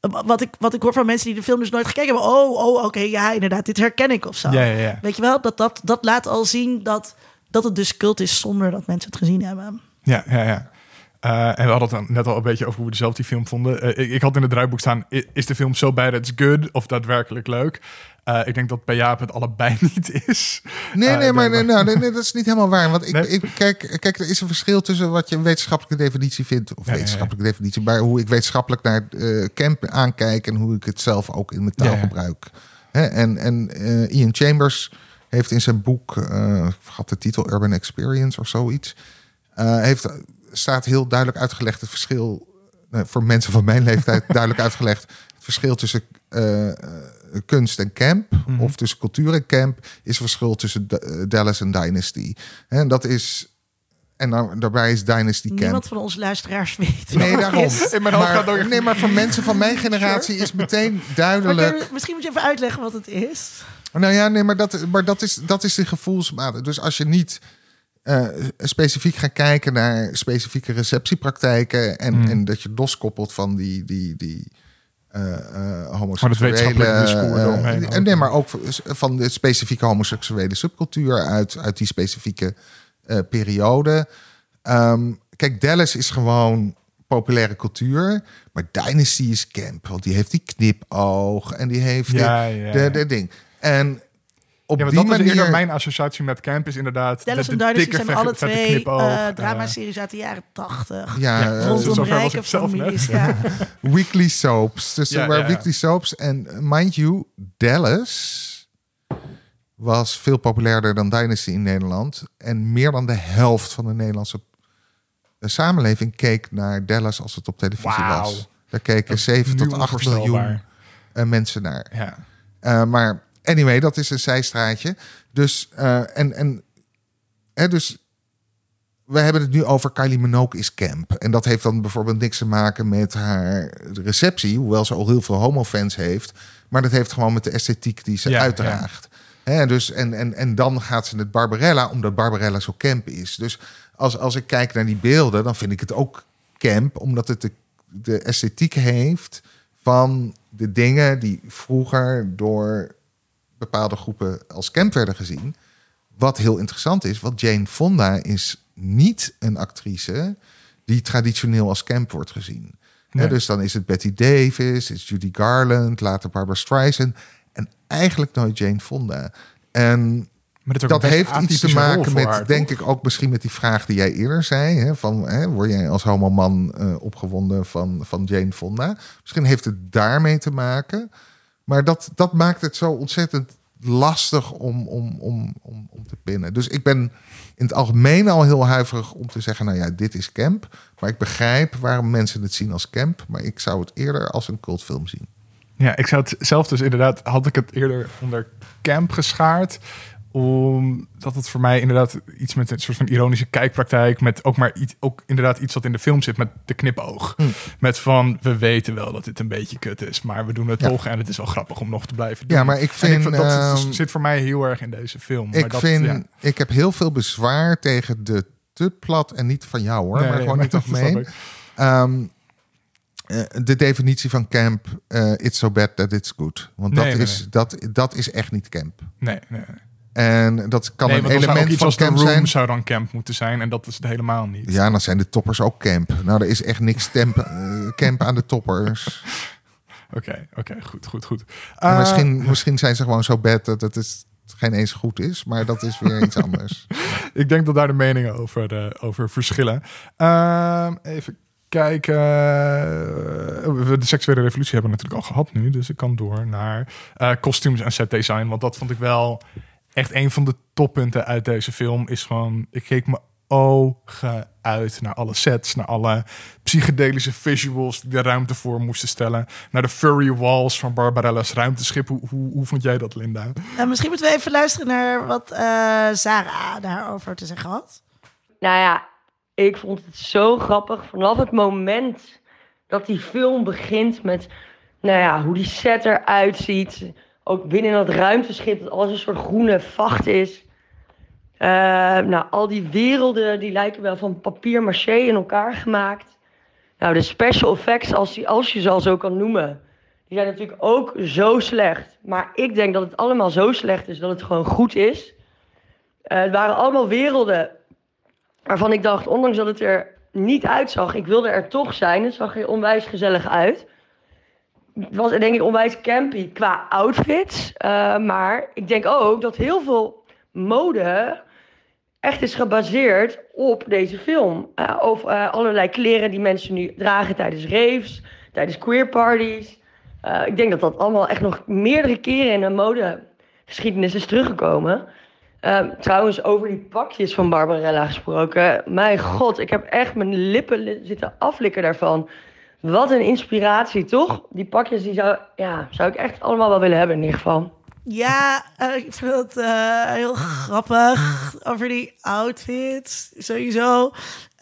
wat, ik, wat ik hoor van mensen die de film dus nooit gekeken hebben. Oh, oh oké, ja, inderdaad, dit herken ik of zo. Ja, ja, ja. Weet je wel, dat, dat, dat laat al zien dat, dat het dus cult is zonder dat mensen het gezien hebben. Ja, ja, ja. Eh, en we hadden het net al een beetje over hoe we zelf die film vonden. Eh, ik, ik had in het draaiboek staan, is de film so bad it's good of daadwerkelijk leuk? Eh, ik denk dat bij Jaap het allebei [LAUGHS] niet is. Nee, nee, maar, nee, nou, nee, nee, dat is niet helemaal waar. Want ik, Nee? ik, kijk, kijk, er is een verschil tussen wat je een wetenschappelijke definitie vindt. Of wetenschappelijke definitie. Maar hoe ik wetenschappelijk naar camp aankijk. En hoe ik het zelf ook in mijn taal gebruik. Hè, en en Ian Chambers heeft in zijn boek, ik vergat de titel, Urban Experience of zoiets. heeft, staat heel duidelijk uitgelegd het verschil. eh, voor mensen van mijn leeftijd [LAUGHS] duidelijk uitgelegd. Het verschil tussen eh, eh, kunst en camp. Mhm. Of tussen cultuur en camp. Is een verschil tussen D- eh, Dallas en Dynasty. En dat is. En nou, daarbij is Dynasty camp. Niemand van onze luisteraars weet. Nee, het daarom. is. In mijn hoofd Maar, gaat nee, maar voor mensen van mijn generatie is meteen duidelijk. kun je- misschien moet je even uitleggen wat het is. Nou ja, nee, maar dat, maar dat, is, dat is de gevoelsmate. Dus als je niet eh, specifiek gaat kijken naar specifieke receptiepraktijken... en, Hmm. en dat je loskoppelt van die, die, die eh, Maar homoseksuele... eh, ook. nee, maar ook van de specifieke homoseksuele subcultuur... uit, uit die specifieke periode. Ehm, kijk, Dallas is gewoon populaire cultuur... maar Dynasty is camp, want die heeft die knipoog... en die heeft Ja, de, ja, de, ja. de ding. En op Ja, maar die dat is manier... eerder mijn associatie met camp is inderdaad Dallas de, en Dynasty zijn alle twee eh eh, dramaseries uit de jaren tachtig. Ja, Ja, eh, Rondom rijke ik zelf net. families. Ja. [LAUGHS] weekly soaps. Dus Ja, er waren ja, ja. weekly soaps. En mind you, Dallas was veel populairder dan Dynasty in Nederland. En meer dan de helft van de Nederlandse samenleving keek naar Dallas als het op televisie was. Daar keken Dat is 7 nu tot 8 miljoen mensen naar. Ja. Eh, maar anyway, dat is een zijstraatje. Dus, eh, en, en, hè, dus we hebben het nu over Kylie Minogue is camp. En dat heeft dan bijvoorbeeld niks te maken met haar receptie, hoewel ze al heel veel homofans heeft. Maar dat heeft gewoon met de esthetiek die ze Ja, uitdraagt. Hè, dus, en, en, en dan gaat ze het Barbarella, omdat Barbarella zo camp is. Dus als, als ik kijk naar die beelden, dan vind ik het ook camp, omdat het de, de esthetiek heeft van de dingen die vroeger door bepaalde groepen als camp werden gezien. Wat heel interessant is, want Jane Fonda is niet een actrice die traditioneel als camp wordt gezien. Dus dan is het Betty Davis, is Judy Garland, later Barbara Streisand en eigenlijk nooit Jane Fonda. En Maar dat heeft iets te maken met, haar, denk ik, ook misschien met die vraag die jij eerder zei. Hè, van, hè, word jij als homoman eh opgewonden van, van Jane Fonda? Misschien heeft het daarmee te maken. Maar dat, dat maakt het zo ontzettend lastig om, om, om, om, om te pinnen. Dus ik ben in het algemeen al heel huiverig om te zeggen... nou ja, dit is camp. Maar ik begrijp waarom mensen het zien als camp. Maar ik zou het eerder als een cultfilm zien. Ja, ik zou het zelf dus inderdaad, had ik het eerder onder camp geschaard. Omdat het voor mij inderdaad iets met een soort van ironische kijkpraktijk. Met ook maar iets, ook inderdaad iets wat in de film zit met de knipoog. Hm. Met van, we weten wel dat dit een beetje kut is. Maar we doen het Ja. toch en het is wel grappig om nog te blijven doen. Ja, maar ik vind... dat ehm, zit voor mij heel erg in deze film. maar Ik dat, vind, ja. ik heb heel veel bezwaar tegen de te plat en niet van jou hoor, Nee, maar gewoon [LAUGHS] snap algemeen. ik. Ehm, eh, de definitie van camp, eh, it's so bad that it's good. Want dat, nee, is, nee. Dat, dat is echt niet camp. Nee, nee. En dat kan nee, een element van camp Room zijn. zou dan camp moeten zijn. En dat is het helemaal niet. Ja, dan zijn de toppers ook camp. Nou, er is echt niks temp, eh, camp aan de toppers. [LAUGHS] Oké, oké, goed, goed, goed. En Eh, misschien, misschien zijn ze gewoon zo bad dat het is, geen eens goed is. Maar dat is weer iets anders. [LAUGHS] Ik denk dat daar de meningen over, eh, over verschillen. Ehm, even kijken. We de seksuele revolutie hebben we natuurlijk al gehad nu. Dus ik kan door naar kostuums en set design. Want dat vond ik wel echt een van de toppunten uit deze film. Is gewoon, ik keek me ogen uit naar alle sets. Naar alle psychedelische visuals die de ruimte voor moesten stellen. Naar de furry walls van Barbarella's ruimteschip. Hoe, hoe, hoe vond jij dat, Linda? Nou, misschien moeten we even luisteren naar wat eh, Sarah daarover te zeggen had. Nou ja, ik vond het zo grappig. Vanaf het moment dat die film begint met, nou ja, hoe die set eruit ziet. Ook binnen dat ruimteschip, dat alles een soort groene vacht is. Eh, nou, al die werelden, die lijken wel van papier maché in elkaar gemaakt. Nou, de special effects, als, die, als je ze al zo kan noemen, die zijn natuurlijk ook zo slecht. Maar ik denk dat het allemaal zo slecht is dat het gewoon goed is. Eh, het waren allemaal werelden waarvan ik dacht, ondanks dat het er niet uitzag, ik wilde er toch zijn. Het zag er onwijs gezellig uit. Het was denk ik onwijs campy qua outfits. eh, maar ik denk ook dat heel veel mode echt is gebaseerd op deze film. Eh, of eh, allerlei kleren die mensen nu dragen tijdens raves, tijdens queer parties. Ik denk dat dat allemaal echt nog meerdere keren in de modegeschiedenis is teruggekomen. Ehm, trouwens, over die pakjes van Barbarella gesproken. Mijn god, ik heb echt mijn lippen li- zitten aflikken daarvan. Wat een inspiratie, toch? Die pakjes die zou, ja, zou ik echt allemaal wel willen hebben in ieder geval. Ja, eh, ik vind het eh, heel grappig over die outfits. Sowieso.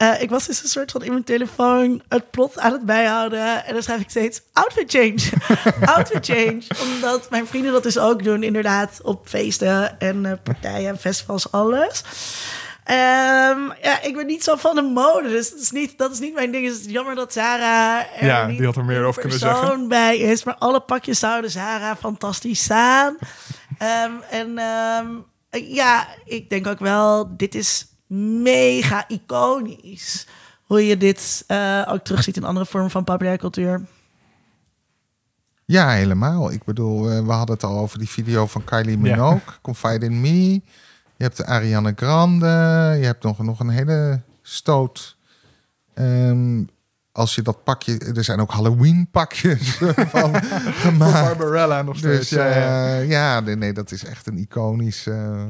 Eh, ik was dus een soort van in mijn telefoon het plot aan het bijhouden. En dan schrijf ik steeds outfit change. [LAUGHS] outfit change. Omdat mijn vrienden dat dus ook doen, inderdaad, op feesten en eh, partijen, festivals, alles. Ehm, ja, ik ben niet zo van de mode, dus dat is niet, dat is niet mijn ding. Het is jammer dat Sarah er Ja, niet die had er meer over kunnen persoon zeggen. bij is. Maar alle pakjes zouden Sarah fantastisch staan. [LAUGHS] Ehm, en ehm, eh, ja, ik denk ook wel, dit is mega iconisch. Hoe je dit eh, ook terugziet in andere vormen van populaire cultuur. Ja, helemaal. Ik bedoel, eh, we hadden het al over die video van Kylie Minogue, Confide in Me. Je hebt de Ariana Grande. Je hebt nog, nog een hele stoot ehm, als je dat pakje... Er zijn ook Halloween pakjes [LAUGHS] van gemaakt. Barbarella nog steeds. Dus ja, ja. ja, ja nee, nee, dat is echt een iconisch... eh,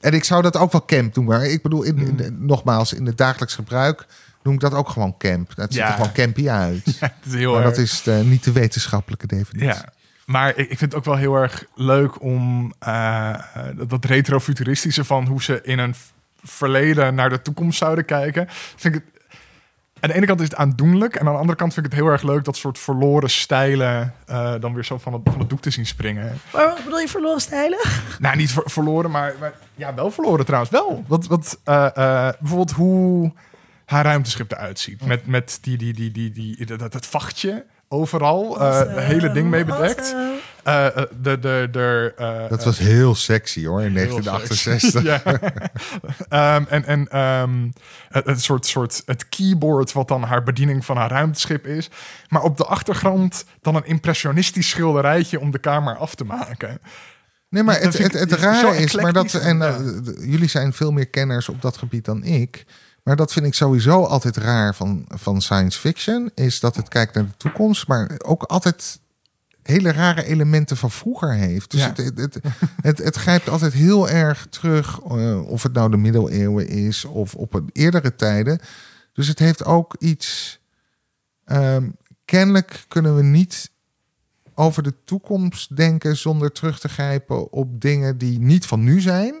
En ik zou dat ook wel camp doen. Maar ik bedoel, in, in- Hmm. nogmaals, in het dagelijks gebruik noem ik dat ook gewoon camp. Dat ziet Ja. er gewoon campy uit. [LAUGHS] Het is heel maar erg. dat is de- niet de wetenschappelijke definitie. Ja, maar ik, ik vind het ook wel heel erg leuk om eh, eh, dat, retrofuturistische van hoe ze in een verleden naar de toekomst zouden kijken. Vind ik het, aan de ene kant is het aandoenlijk en aan de andere kant vind ik het heel erg leuk dat soort verloren stijlen eh, dan weer zo van het, van het doek te zien springen. Maar wat bedoel je verloren stijlen? [LAUGHS] Nou, niet ver- verloren, maar, maar ja, wel verloren trouwens. Wel. Wat, wat, bijvoorbeeld hoe haar ruimteschip eruit ziet. Met, met die, die, die, die, die, dat, dat vachtje overal. eh, het hele ding mee bedekt. Eh, eh, de, de, de, eh, Dat was heel sexy hoor, in heel 1968. sexy. [LAUGHS] ja. Ehm, en en ehm, het, het soort, soort het keyboard wat dan haar bediening van haar ruimteschip is. Maar op de achtergrond dan een impressionistisch schilderijtje om de kamer af te maken. Nee, maar het, het, rare is, maar dat, en ja. eh, jullie zijn veel meer kenners op dat gebied dan ik. Maar dat vind ik sowieso altijd raar van, van science fiction. Is dat het kijkt naar de toekomst, maar ook altijd hele rare elementen van vroeger heeft. Dus Ja. het, het, het, het, het grijpt altijd heel erg terug, eh, of het nou de middeleeuwen is of op een eerdere tijden. Dus het heeft ook iets. ehm, kennelijk kunnen we niet over de toekomst denken zonder terug te grijpen op dingen die niet van nu zijn,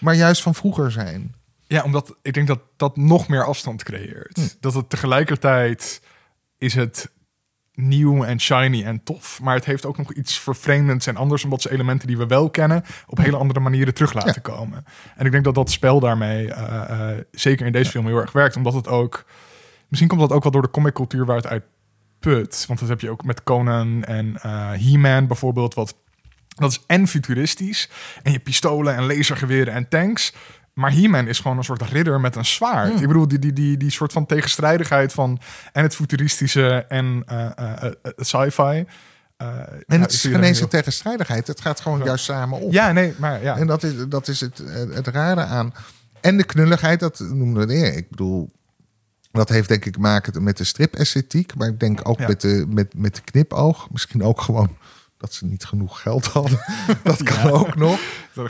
maar juist van vroeger zijn. Ja, omdat ik denk dat dat nog meer afstand creëert. Hm. Dat het tegelijkertijd is het nieuw en shiny en tof. Maar het heeft ook nog iets vervreemdends en anders. Omdat ze elementen die we wel kennen op hele andere manieren terug laten komen. En ik denk dat dat spel daarmee eh, eh, zeker in deze film heel erg werkt. Omdat het ook... Misschien komt dat ook wel door de comiccultuur waar het uit put. Want dat heb je ook met Conan en eh He-Man bijvoorbeeld. Wat, dat is en futuristisch. En je pistolen en lasergeweren en tanks. Maar He-Man is gewoon een soort ridder met een zwaard. Ik bedoel, die, die, die, die soort van tegenstrijdigheid van... en het futuristische en eh, eh, eh, het sci-fi. ja, En het is geen eens een tegenstrijdigheid. Het gaat gewoon juist samen op. Ja, nee, maar ja. En dat is, dat is het, het rare aan. En de knulligheid, dat noemden we eerder. Ik bedoel, dat heeft denk ik maken met de strip-esthetiek. Maar ik denk ook Ja. met, de, met, met de knipoog. Misschien ook gewoon dat ze niet genoeg geld hadden. [LAUGHS] dat kan ook nog.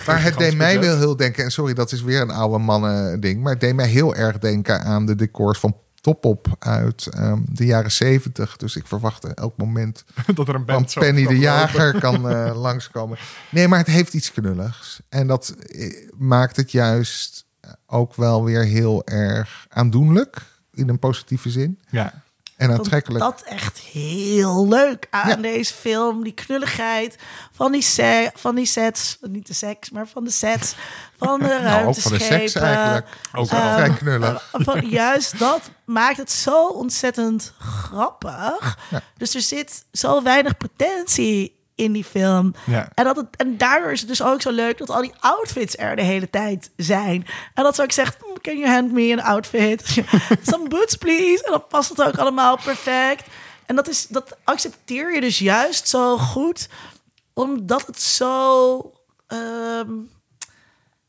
Maar het deed mij wel heel denken. En sorry, dat is weer een oude mannen ding. Maar het deed mij heel erg denken aan de decors van Topop uit ehm, de jaren zeventig. Dus ik verwachtte elk moment [LAUGHS] dat er een band Penny de. Jager kan [LAUGHS] eh, langskomen. Nee, maar het heeft iets knulligs. En dat eh, maakt het juist ook wel weer heel erg aandoenlijk. In een positieve zin. Ja. En aantrekkelijk. dat echt heel leuk aan Ja. deze film. Die knulligheid van die, se- van die sets. Niet de seks, maar van de sets. Van de [LAUGHS] Nou, ook van de ruimteschepen. seks eigenlijk. Ook wel Ehm, vrij knullig. Van, juist dat maakt het zo ontzettend grappig. Ja. Dus er zit zo weinig potentie in die film. Ja. En, dat het, en daardoor is het dus ook zo leuk dat al die outfits er de hele tijd zijn. En dat ze ook zegt, "Hmm, can you hand me an outfit? [LAUGHS] Some boots, please. En dan past het ook allemaal perfect. En dat, is, dat accepteer je dus juist zo goed, omdat het zo ehm,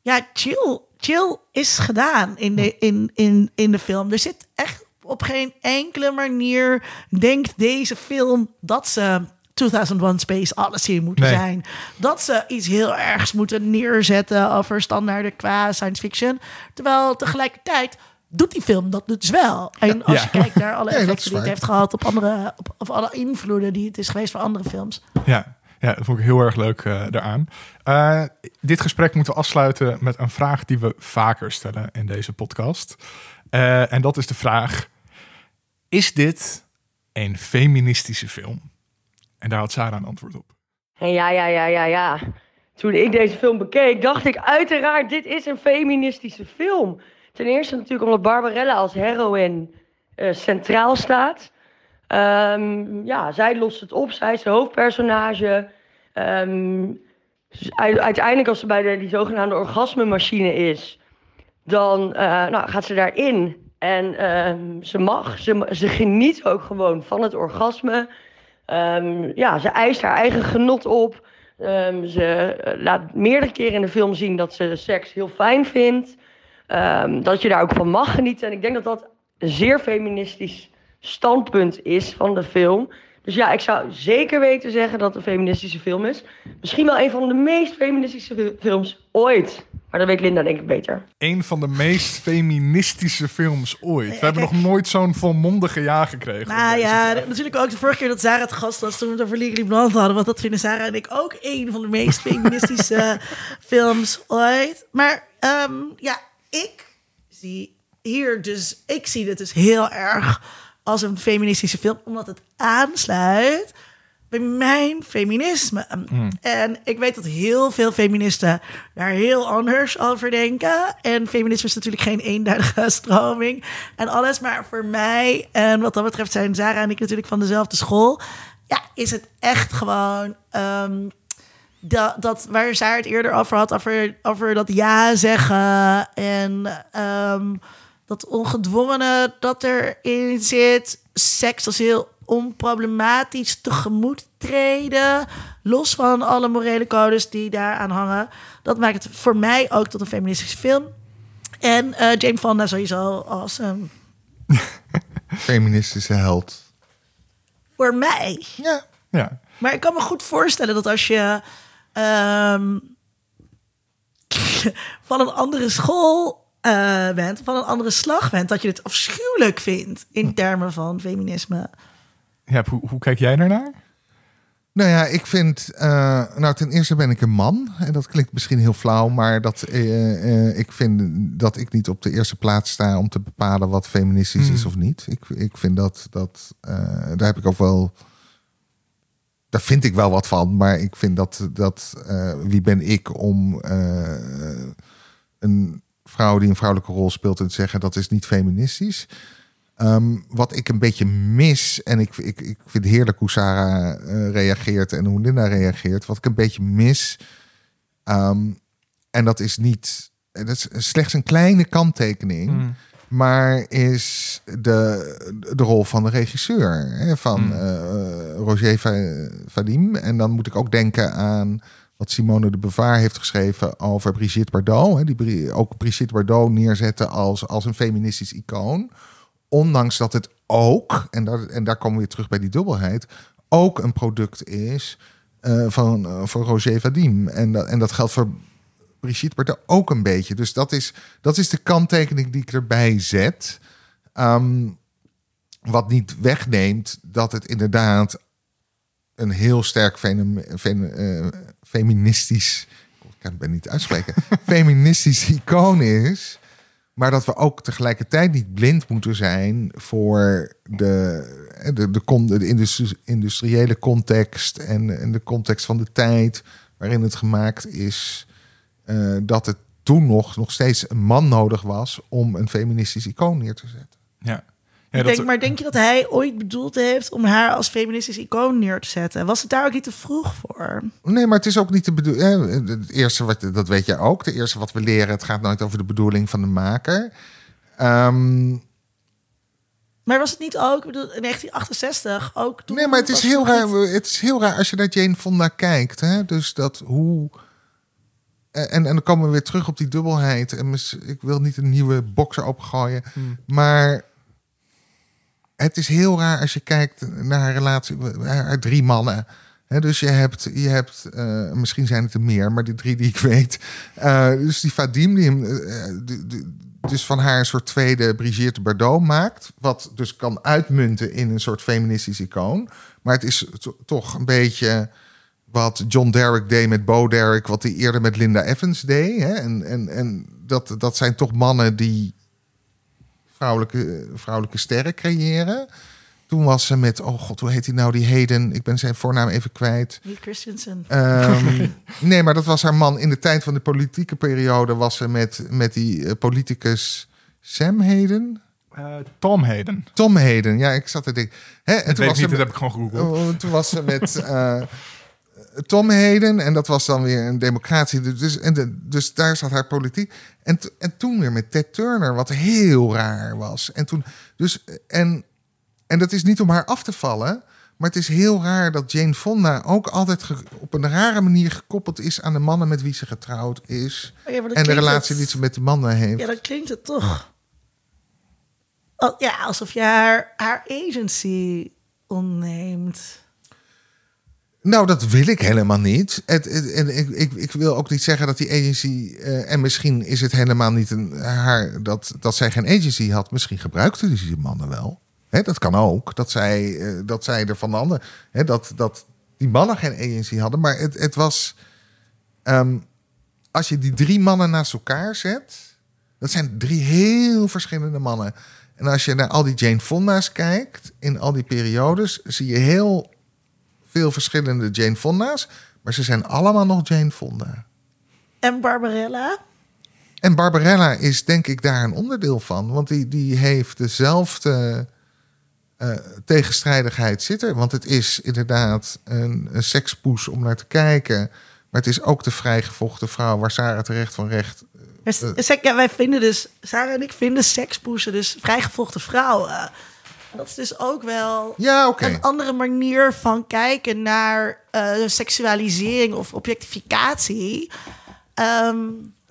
ja, chill, chill is gedaan in de, in, in, in de film. Er zit echt op geen enkele manier, denkt deze film dat ze 2001 Space Odyssey moeten Nee. zijn. Dat ze iets heel ergs moeten neerzetten over standaarden qua science fiction. Terwijl tegelijkertijd doet die film dat dus wel. En als Ja. je kijkt naar alle [LAUGHS] effecten die het heeft gehad op andere, op, of alle invloeden die het is geweest voor andere films. Ja, ja, dat vond ik heel erg leuk eh daaraan. Eh, dit gesprek moeten we afsluiten met een vraag die we vaker stellen in deze podcast. Eh, en dat is de vraag: Is dit een feministische film? En daar had Sarah een antwoord op. Ja, ja, ja, ja, ja. Toen ik deze film bekeek, dacht ik uiteraard, dit is een feministische film. Ten eerste natuurlijk omdat Barbarella als heroïne eh, centraal staat. Ehm, ja, zij lost het op. Zij is de hoofdpersonage. Ehm, dus uiteindelijk als ze bij de, die zogenaamde orgasmemachine is, dan eh, nou, gaat ze daarin. En ehm, ze mag, ze, ze geniet ook gewoon van het orgasme. Ehm, ja, ze eist haar eigen genot op. Ehm, ze eh, laat meerdere keren in de film zien dat ze seks heel fijn vindt. Ehm, dat je daar ook van mag genieten. En ik denk dat dat zeer feministisch standpunt is van de film. Dus ja, ik zou zeker weten zeggen dat het een feministische film is. Misschien wel een van de meest feministische fi- films ooit. Maar dat weet Linda denk ik beter. Een van de meest feministische films ooit. We hebben kijk. nog nooit zo'n volmondige ja gekregen. Nou ja, film. natuurlijk ook de vorige keer dat Sarah het gast was toen we het over Legally Blonde hadden. Want dat vinden Sarah en ik ook een van de meest feministische [LAUGHS] films ooit. Maar ehm, ja, ik zie hier dus, ik zie dit dus heel erg als een feministische film. Omdat het aansluit bij mijn feminisme. En ik weet dat heel veel feministen daar heel anders over denken. En feminisme is natuurlijk geen eenduidige [LAUGHS] stroming en alles. Maar voor mij, en wat dat betreft zijn Zara en ik natuurlijk van dezelfde school... ja, is het echt gewoon... ehm, dat, dat waar Sarah het eerder over had, over, over dat ja zeggen en ehm, dat ongedwongene dat erin zit, seks als heel onproblematisch tegemoet treden, los van alle morele codes die daaraan hangen. Dat maakt het voor mij ook tot een feministische film. En eh Jane Fonda sowieso als een [LAUGHS] Feministische held. voor mij. Ja. Ja. Maar ik kan me goed voorstellen dat als je ehm, [LAUGHS] van een andere school eh, bent, van een andere slag bent, dat je het afschuwelijk vindt in termen van feminisme. Ja, hoe, hoe kijk jij daarnaar? Nou ja, ik vind. eh, nou, ten eerste ben ik een man. En dat klinkt misschien heel flauw, maar dat, eh, eh, ik vind dat ik niet op de eerste plaats sta om te bepalen wat feministisch is of niet. Ik, ik vind dat. dat eh, daar heb ik ook wel. Daar vind ik wel wat van, maar ik vind dat. dat eh, wie ben ik om eh, een vrouw die een vrouwelijke rol speelt en te zeggen dat is niet feministisch. Ehm, wat ik een beetje mis, en ik, ik, ik vind het heerlijk hoe Sarah eh, reageert en hoe Linda reageert. Wat ik een beetje mis, ehm, en dat is niet, dat is slechts een kleine kanttekening, maar is de, de rol van de regisseur, hè, van eh, Roger Va- Vadim. En dan moet ik ook denken aan Simone de Beauvoir heeft geschreven over Brigitte Bardot. Hè, die ook Brigitte Bardot neerzetten als, als een feministisch icoon ondanks dat het ook, en daar, en daar komen we weer terug bij die dubbelheid, ook een product is eh, van, eh, van Roger Vadim. En, dat- en dat geldt voor Brigitte Bardot ook een beetje. Dus dat is, dat is de kanttekening die ik erbij zet. Ehm, wat niet wegneemt dat het inderdaad een heel sterk eh, feministisch... Ik kan het niet uitspreken. [LAUGHS] feministisch icoon is... Maar dat we ook tegelijkertijd niet blind moeten zijn voor de, de, de, de industri- industriële context en, en de context van de tijd waarin het gemaakt is. eh, dat het toen nog, nog steeds een man nodig was om een feministisch icoon neer te zetten. Ja. Ja, Ik dat- denk, maar denk je dat hij ooit bedoeld heeft om haar als feministisch icoon neer te zetten? Was het daar ook niet te vroeg voor? Nee, maar het is ook niet de bedoeling. Het eerste wat dat weet je ook. Het eerste wat we leren, het gaat nooit over de bedoeling van de maker. Ehm, Maar was het niet ook, bedoel, in 1968 ook toen Nee, maar het is, heel raar, niet- het is heel raar als je naar Jane Fonda kijkt. Hè? Dus dat hoe... En, en dan komen we weer terug op die dubbelheid. En mis- ik wil niet een nieuwe boxer opgooien. Maar het is heel raar als je kijkt naar haar relatie. Haar drie mannen. Dus je hebt, je hebt eh, misschien zijn het er meer, maar die drie die ik weet. Eh, dus die Vadim, die hem eh, dus van haar een soort tweede Brigitte Bardot maakt. Wat dus kan uitmunten in een soort feministisch icoon. Maar het is to- toch een beetje wat John Derrick deed met Bo Derrick, wat hij eerder met Linda Evans deed. En, en, en dat, dat zijn toch mannen die vrouwelijke, vrouwelijke sterren creëren. Toen was ze met, oh god, hoe heet hij nou, die Heden? Ik ben zijn voornaam even kwijt. Niet Christensen. Ehm, [LAUGHS] nee, maar dat was haar man. In de tijd van de politieke periode was ze met, met die eh, politicus Sam Heden. Eh, Tom Hayden. Tom Heden, ja, ik zat te denken. Hè, en Dat was niet, ze dat heb ik gewoon gegoogeld. Oh, toen was ze met [LAUGHS] eh, Tom Heden en dat was dan weer een democratie. Dus, en de, dus daar zat haar politiek. En, en toen weer met Ted Turner, wat heel raar was. En, toen, dus, en, en dat is niet om haar af te vallen. Maar het is heel raar dat Jane Fonda ook altijd op een rare manier gekoppeld is aan de mannen met wie ze getrouwd is. Oh ja, En de relatie het- die ze met de mannen heeft. Ja, dan klinkt het toch al- ja, alsof je haar, haar agency ontneemt. Nou, dat wil ik helemaal niet. Het, en ik, ik, wil ook niet zeggen dat die agency. eh, en misschien is het helemaal niet een, haar dat, dat zij geen agency had. Misschien gebruikte die mannen wel. Dat kan ook. Dat zij, eh, dat zij er van de ander. Dat, dat die mannen geen agency hadden. Maar het, het was. ehm, als je die drie mannen naast elkaar zet. Dat zijn drie heel verschillende mannen. En als je naar al die Jane Fonda's kijkt. In al die periodes. zie je heel veel verschillende Jane Fonda's, maar ze zijn allemaal nog Jane Fonda. En Barbarella? En Barbarella is denk ik daar een onderdeel van, want die, die heeft dezelfde eh, tegenstrijdigheid zitten. Want het is inderdaad een, een sekspoes om naar te kijken, maar het is ook de vrijgevochten vrouw waar Sarah terecht van recht. Sek- ja, wij vinden dus, Sarah en ik vinden sekspoesen dus vrijgevochten vrouwen. En dat is dus ook wel Ja, een andere manier van kijken naar eh, seksualisering of objectificatie. Ehm,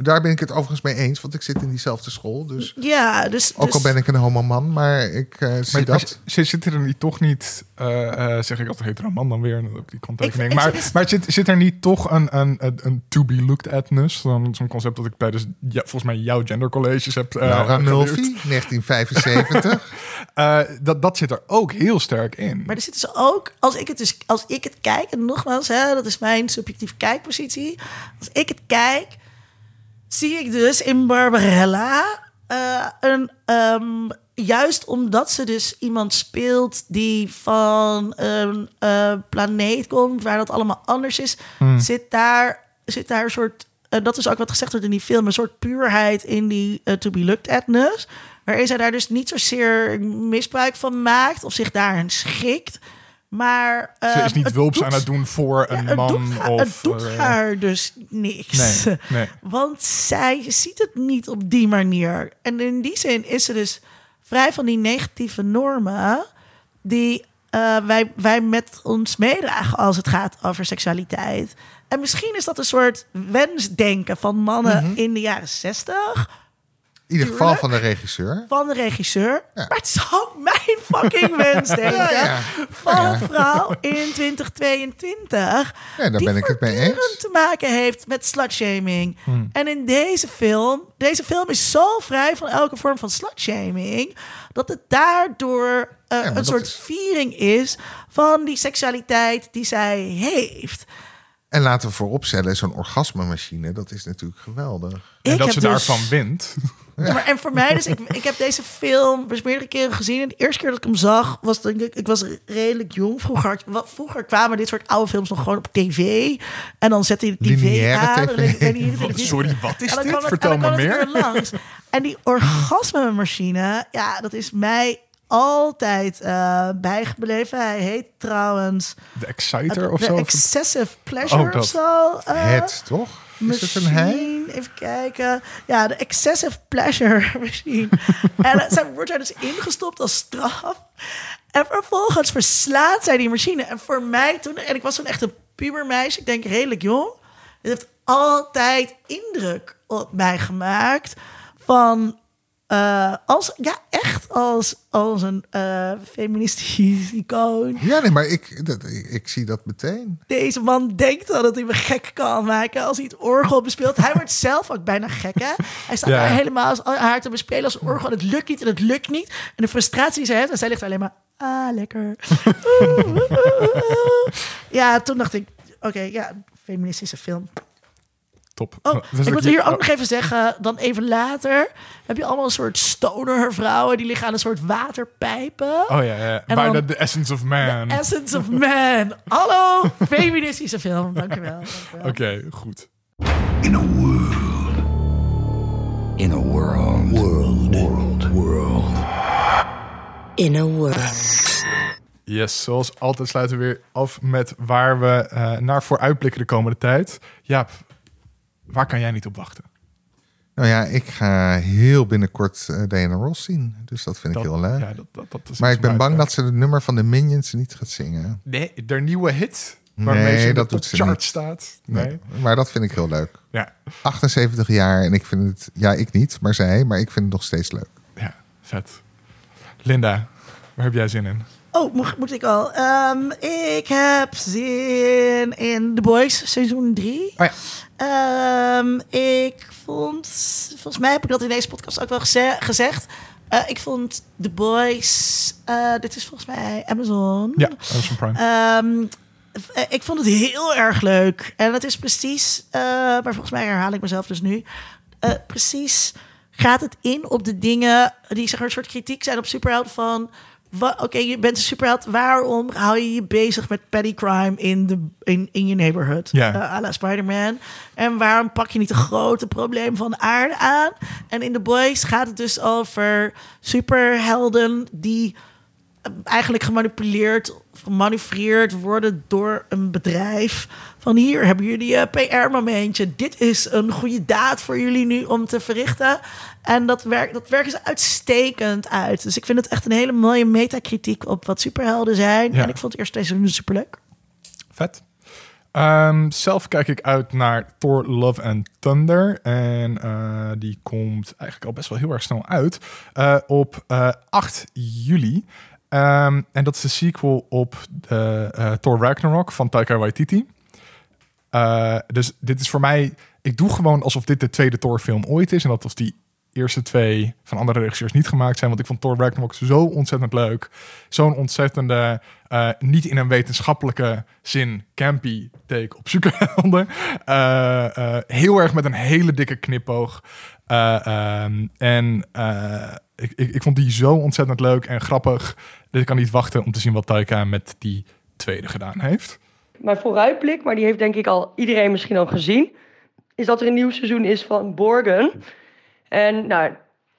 Daar ben ik het overigens mee eens, want ik zit in diezelfde school. Dus ja, dus... ook al dus- ben ik een homoman, maar ik eh, zie Maar dat. Ze zitten er niet toch niet, eh, eh, zeg ik altijd hetero man dan weer, ook die kanttekening. Ik- ik- maar ik- maar zit, zit er niet toch een, een, een, een to be looked atness? Zo'n zo'n concept dat ik tijdens ja, volgens mij jouw gendercolleges heb eh Laura. Mulvey, 1975. [LAUGHS] Eh, dat, dat zit er ook heel sterk in. Maar er zitten ze ook, als ik het dus, als ik het kijk, en nogmaals, hè, dat is mijn subjectieve kijkpositie. Als ik het kijk, zie ik dus in Barbarella eh, een, ehm, juist omdat ze dus iemand speelt die van een eh, planeet komt waar dat allemaal anders is, zit daar, zit daar een soort, eh, dat is ook wat gezegd wordt in die film, een soort puurheid in die to be looked atness. Waarin zij daar dus niet zozeer misbruik van maakt of zich daarin schikt. Maar Ze is niet het wulps doet- aan het doen voor een het man. doet haar, of, het doet eh, haar dus niks. Nee, [LAUGHS] nee. Want zij ziet het niet op die manier. En in die zin is ze dus vrij van die negatieve normen die eh, wij, wij met ons meedragen als het gaat over seksualiteit. En misschien is dat een soort wensdenken van mannen Mhm. in de jaren zestig ieder geval van de regisseur. van de regisseur. Ja. Maar het is ook mijn fucking wensdenken [LAUGHS] Ja, ja. van een vrouw in 2022 Ja, daar die ben ik het mee eens. te maken heeft met slutshaming. Hmm. En in deze film, deze film is zo vrij van elke vorm van slutshaming, dat het daardoor eh, een soort is- viering is van die seksualiteit die zij heeft. En laten we vooropstellen, zo'n orgasmemachine, dat is natuurlijk geweldig. En dat ze dus- daarvan wint. Ja, maar en voor mij, dus ik, ik heb deze film dus meerdere keren gezien. En de eerste keer dat ik hem zag, was denk ik, ik was redelijk jong. Vroeger, kwamen dit soort oude films nog gewoon op tv. En dan zette je de tv Lineaire aan. TV. en sorry, wat is dit? het- Vertel me meer. langs. En die orgasmemachine, ja, dat is mij altijd eh, bijgebleven. Hij heet trouwens... De Exciter of zo? Excessive Pleasure Oh, dat. of zo. eh, het, toch? Hij? Machine, Even kijken. Ja, de excessive pleasure [LAUGHS] machine. en zij wordt daar dus ingestopt als straf. En vervolgens verslaat zij die machine. En voor mij toen, en ik was toen echt een pubermeisje, ik denk redelijk jong. Het heeft altijd indruk op mij gemaakt van eh, als ja echt als als een eh, feministisch icoon. Ja, nee, maar ik, dat, ik, ik zie dat meteen. Deze man denkt al dat hij me gek kan maken als hij het orgel bespeelt. Hij wordt [LAUGHS] zelf ook bijna gek, hè? Hij staat Ja. daar helemaal als haar te bespelen als orgel. En het lukt niet en het lukt niet. En de frustratie die zij heeft, en zij ligt alleen maar... Ah, lekker. [LAUGHS] ja, toen dacht ik... Oké, ja, feministische film. Top. Oh, ik moet je- hier ook oh, nog even zeggen, dan even later... heb je allemaal een soort stoner vrouwen... die liggen aan een soort waterpijpen. Oh ja, ja. En dan- The Essence of Man. Essence of Man. Hallo, [LAUGHS] feministische film. Dank je wel. dank je wel. Oké, goed. In a world. In a world. World. World. World. In a world. Yes, zoals altijd sluiten we weer af met waar we eh, naar vooruitblikken de komende tijd. Jaap, waar kan jij niet op wachten? Nou ja, ik ga heel binnenkort eh, Diana Ross zien. Dus dat vind ik heel leuk. Ja, dat, dat, dat is maar ik ben bang dat ze het nummer van de Minions niet gaat zingen. Nee, der nieuwe hit. Waarmee Nee, ze dat de doet ze chart niet. staat. Nee. Nee. Maar dat vind ik heel leuk. Ja, 78 jaar en ik vind het... Ja, ik niet, maar zij. Maar ik vind het nog steeds leuk. ja, vet. Linda, waar heb jij zin in? Oh, moet, moet ik al? Ehm, ik heb zin in The Boys, seizoen 3. Oh ja. Ehm, ik vond, volgens mij heb ik dat in deze podcast ook wel geze- gezegd. Eh, ik vond The Boys, eh, dit is volgens mij Amazon. Ja, Amazon Prime. Ehm, eh, ik vond het heel erg leuk. En het is precies, maar volgens mij herhaal ik mezelf dus nu. precies gaat het in op de dingen die zeg maar, een soort kritiek zijn op superheld van... Oké, je bent een superheld. Waarom hou je je bezig met petty crime in, de, in, in je neighborhood? Ja. Eh, à la Spider-Man. En waarom pak je niet de grote probleem van de aarde aan? En in The Boys gaat het dus over superhelden die eigenlijk gemanipuleerd of gemanoeuvreerd worden door een bedrijf. Van hier hebben jullie een PR-momentje. Dit is een goede daad voor jullie nu om te verrichten. En dat, werkt dat werken ze uitstekend uit. Dus ik vind het echt een hele mooie metakritiek op wat superhelden zijn. Ja. En ik vond het eerste seizoen superleuk. Vet. Ehm, zelf kijk ik uit naar Thor Love and Thunder. En eh, die komt eigenlijk al best wel heel erg snel uit. eh, op eh, 8 juli. Ehm, en dat is de sequel op de, Thor Ragnarok van Taika Waititi. Dus dit is voor mij... Ik doe gewoon alsof dit de tweede Thor-film ooit is. En dat als die eerste twee van andere regisseurs niet gemaakt zijn. Want ik vond Thor Ragnarok zo ontzettend leuk. Zo'n ontzettende, eh, niet in een wetenschappelijke zin, campy take op superhelden. Eh, eh, heel erg met een hele dikke knipoog. Eh, ehm, en ik, ik, ik vond die zo ontzettend leuk en grappig. Dus ik kan niet wachten om te zien wat Taika met die tweede gedaan heeft. Mijn vooruitblik, maar die heeft denk ik al iedereen misschien al gezien, is dat er een nieuw seizoen is van Borgen. En nou,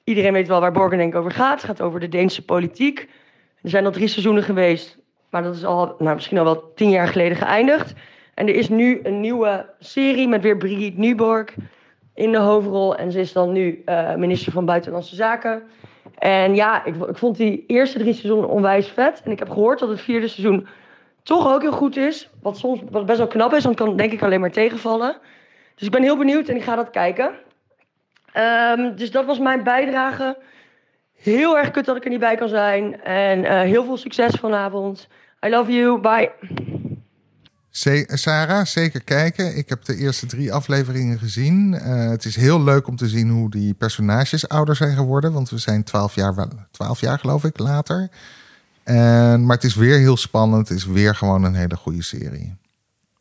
iedereen weet wel waar Borgen denk ik over gaat. Het gaat over de Deense politiek. Er zijn al drie seizoenen geweest, maar dat is al nou, misschien al wel tien jaar geleden geëindigd. En er is nu een nieuwe serie met weer Brigitte Nyborg in de hoofdrol. En ze is dan nu eh, minister van Buitenlandse Zaken. En ja, ik, ik vond die eerste drie seizoenen onwijs vet. En ik heb gehoord dat het vierde seizoen toch ook heel goed is. Wat soms wat best wel knap is, want kan denk ik alleen maar tegenvallen. Dus ik ben heel benieuwd en ik ga dat kijken. Ehm, dus dat was mijn bijdrage. Heel erg kut dat ik er niet bij kan zijn. En eh, heel veel succes vanavond. I love you. Bye. Sarah, zeker kijken. Ik heb de eerste drie afleveringen gezien. Eh, het is heel leuk om te zien hoe die personages ouder zijn geworden. Want we zijn twaalf jaar, 12 jaar geloof ik, later. En, maar het is weer heel spannend. Het is weer gewoon een hele goede serie.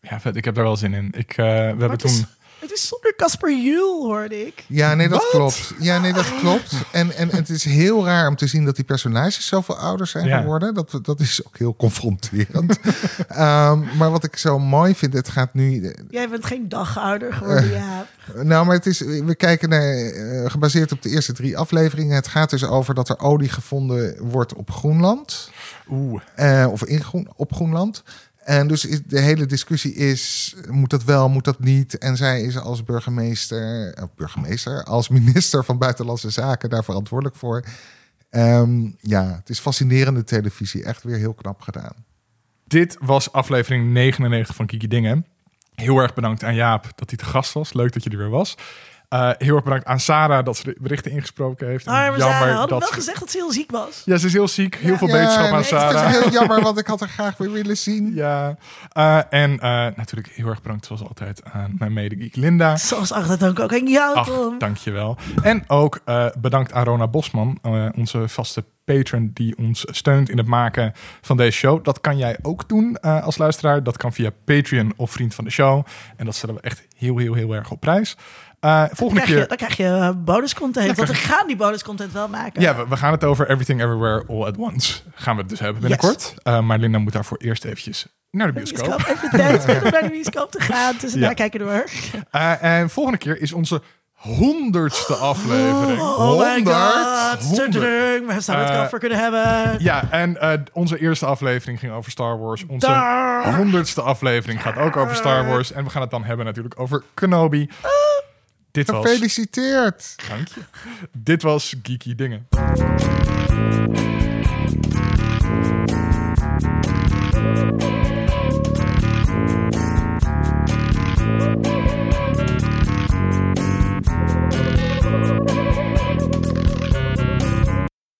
Ja, vet. Ik heb daar wel zin in. Ik, eh, we hebben toen... het is zonder Casper Juhl, hoorde ik. Ja, nee, dat Wat? klopt. Ja, nee, dat klopt. En, en, en het is heel raar om te zien dat die personages zoveel ouder zijn Ja. geworden. Dat, dat is ook heel confronterend. [LAUGHS] Ehm, maar wat ik zo mooi vind, het gaat nu... Jij bent geen dag ouder geworden, ja. Nou, maar het is, we kijken naar, eh, gebaseerd op de eerste drie afleveringen. Het gaat dus over dat er olie gevonden wordt op Groenland. Oeh. Eh, of in Groen, op Groenland. En dus de hele discussie is, moet dat wel, moet dat niet? En zij is als burgemeester, eh, burgemeester, als minister van Buitenlandse Zaken daar verantwoordelijk voor. Ehm, ja, het is fascinerende televisie. Echt weer heel knap gedaan. Dit was aflevering 99 van Kiki Dingen. Heel erg bedankt aan Jaap dat hij te gast was. Leuk dat je er weer was. Eh, heel erg bedankt aan Sarah dat ze de berichten ingesproken heeft. En Arme Sarah, hadden we dat wel ze- gezegd dat ze heel ziek was. Ja, ze is heel ziek. Heel veel Ja, beterschap nee, aan Het is Sarah. heel jammer, want ik had haar [LAUGHS] graag weer willen zien. Ja, Eh, en eh, natuurlijk heel erg bedankt zoals altijd aan mijn medegeek Linda. Zoals altijd ook, ook aan jou, Ach, Tom. dankjewel. En ook eh, bedankt aan Rona Bosman, eh, onze vaste patron die ons steunt in het maken van deze show. Dat kan jij ook doen eh, als luisteraar. Dat kan via Patreon of vriend van de show. En dat stellen we echt heel, heel, heel erg op prijs. Eh, Dan volgende krijg, je, keer... dan krijg je eh, bonuscontent. Want we gaan die bonuscontent wel maken. Ja, we, we gaan het over Everything Everywhere All at Once. Gaan we het dus hebben binnenkort. Eh, maar Linda moet daarvoor eerst eventjes naar de De bioscoop. bioscoop. Even de tijd [LAUGHS] vinden om naar de bioscoop te gaan. Dus Ja. daar kijken door. Eh, en volgende keer is onze honderdste aflevering. Oh my god. Honderd. Tududung. Waar zouden we het Eh, over kunnen hebben? Ja, en onze eerste aflevering ging over Star Wars. Onze Daar. honderdste aflevering gaat ook over Star Wars. En we gaan het dan hebben natuurlijk over Kenobi. Dit. Gefeliciteerd! Dank je. Dit was Geeky Dingen.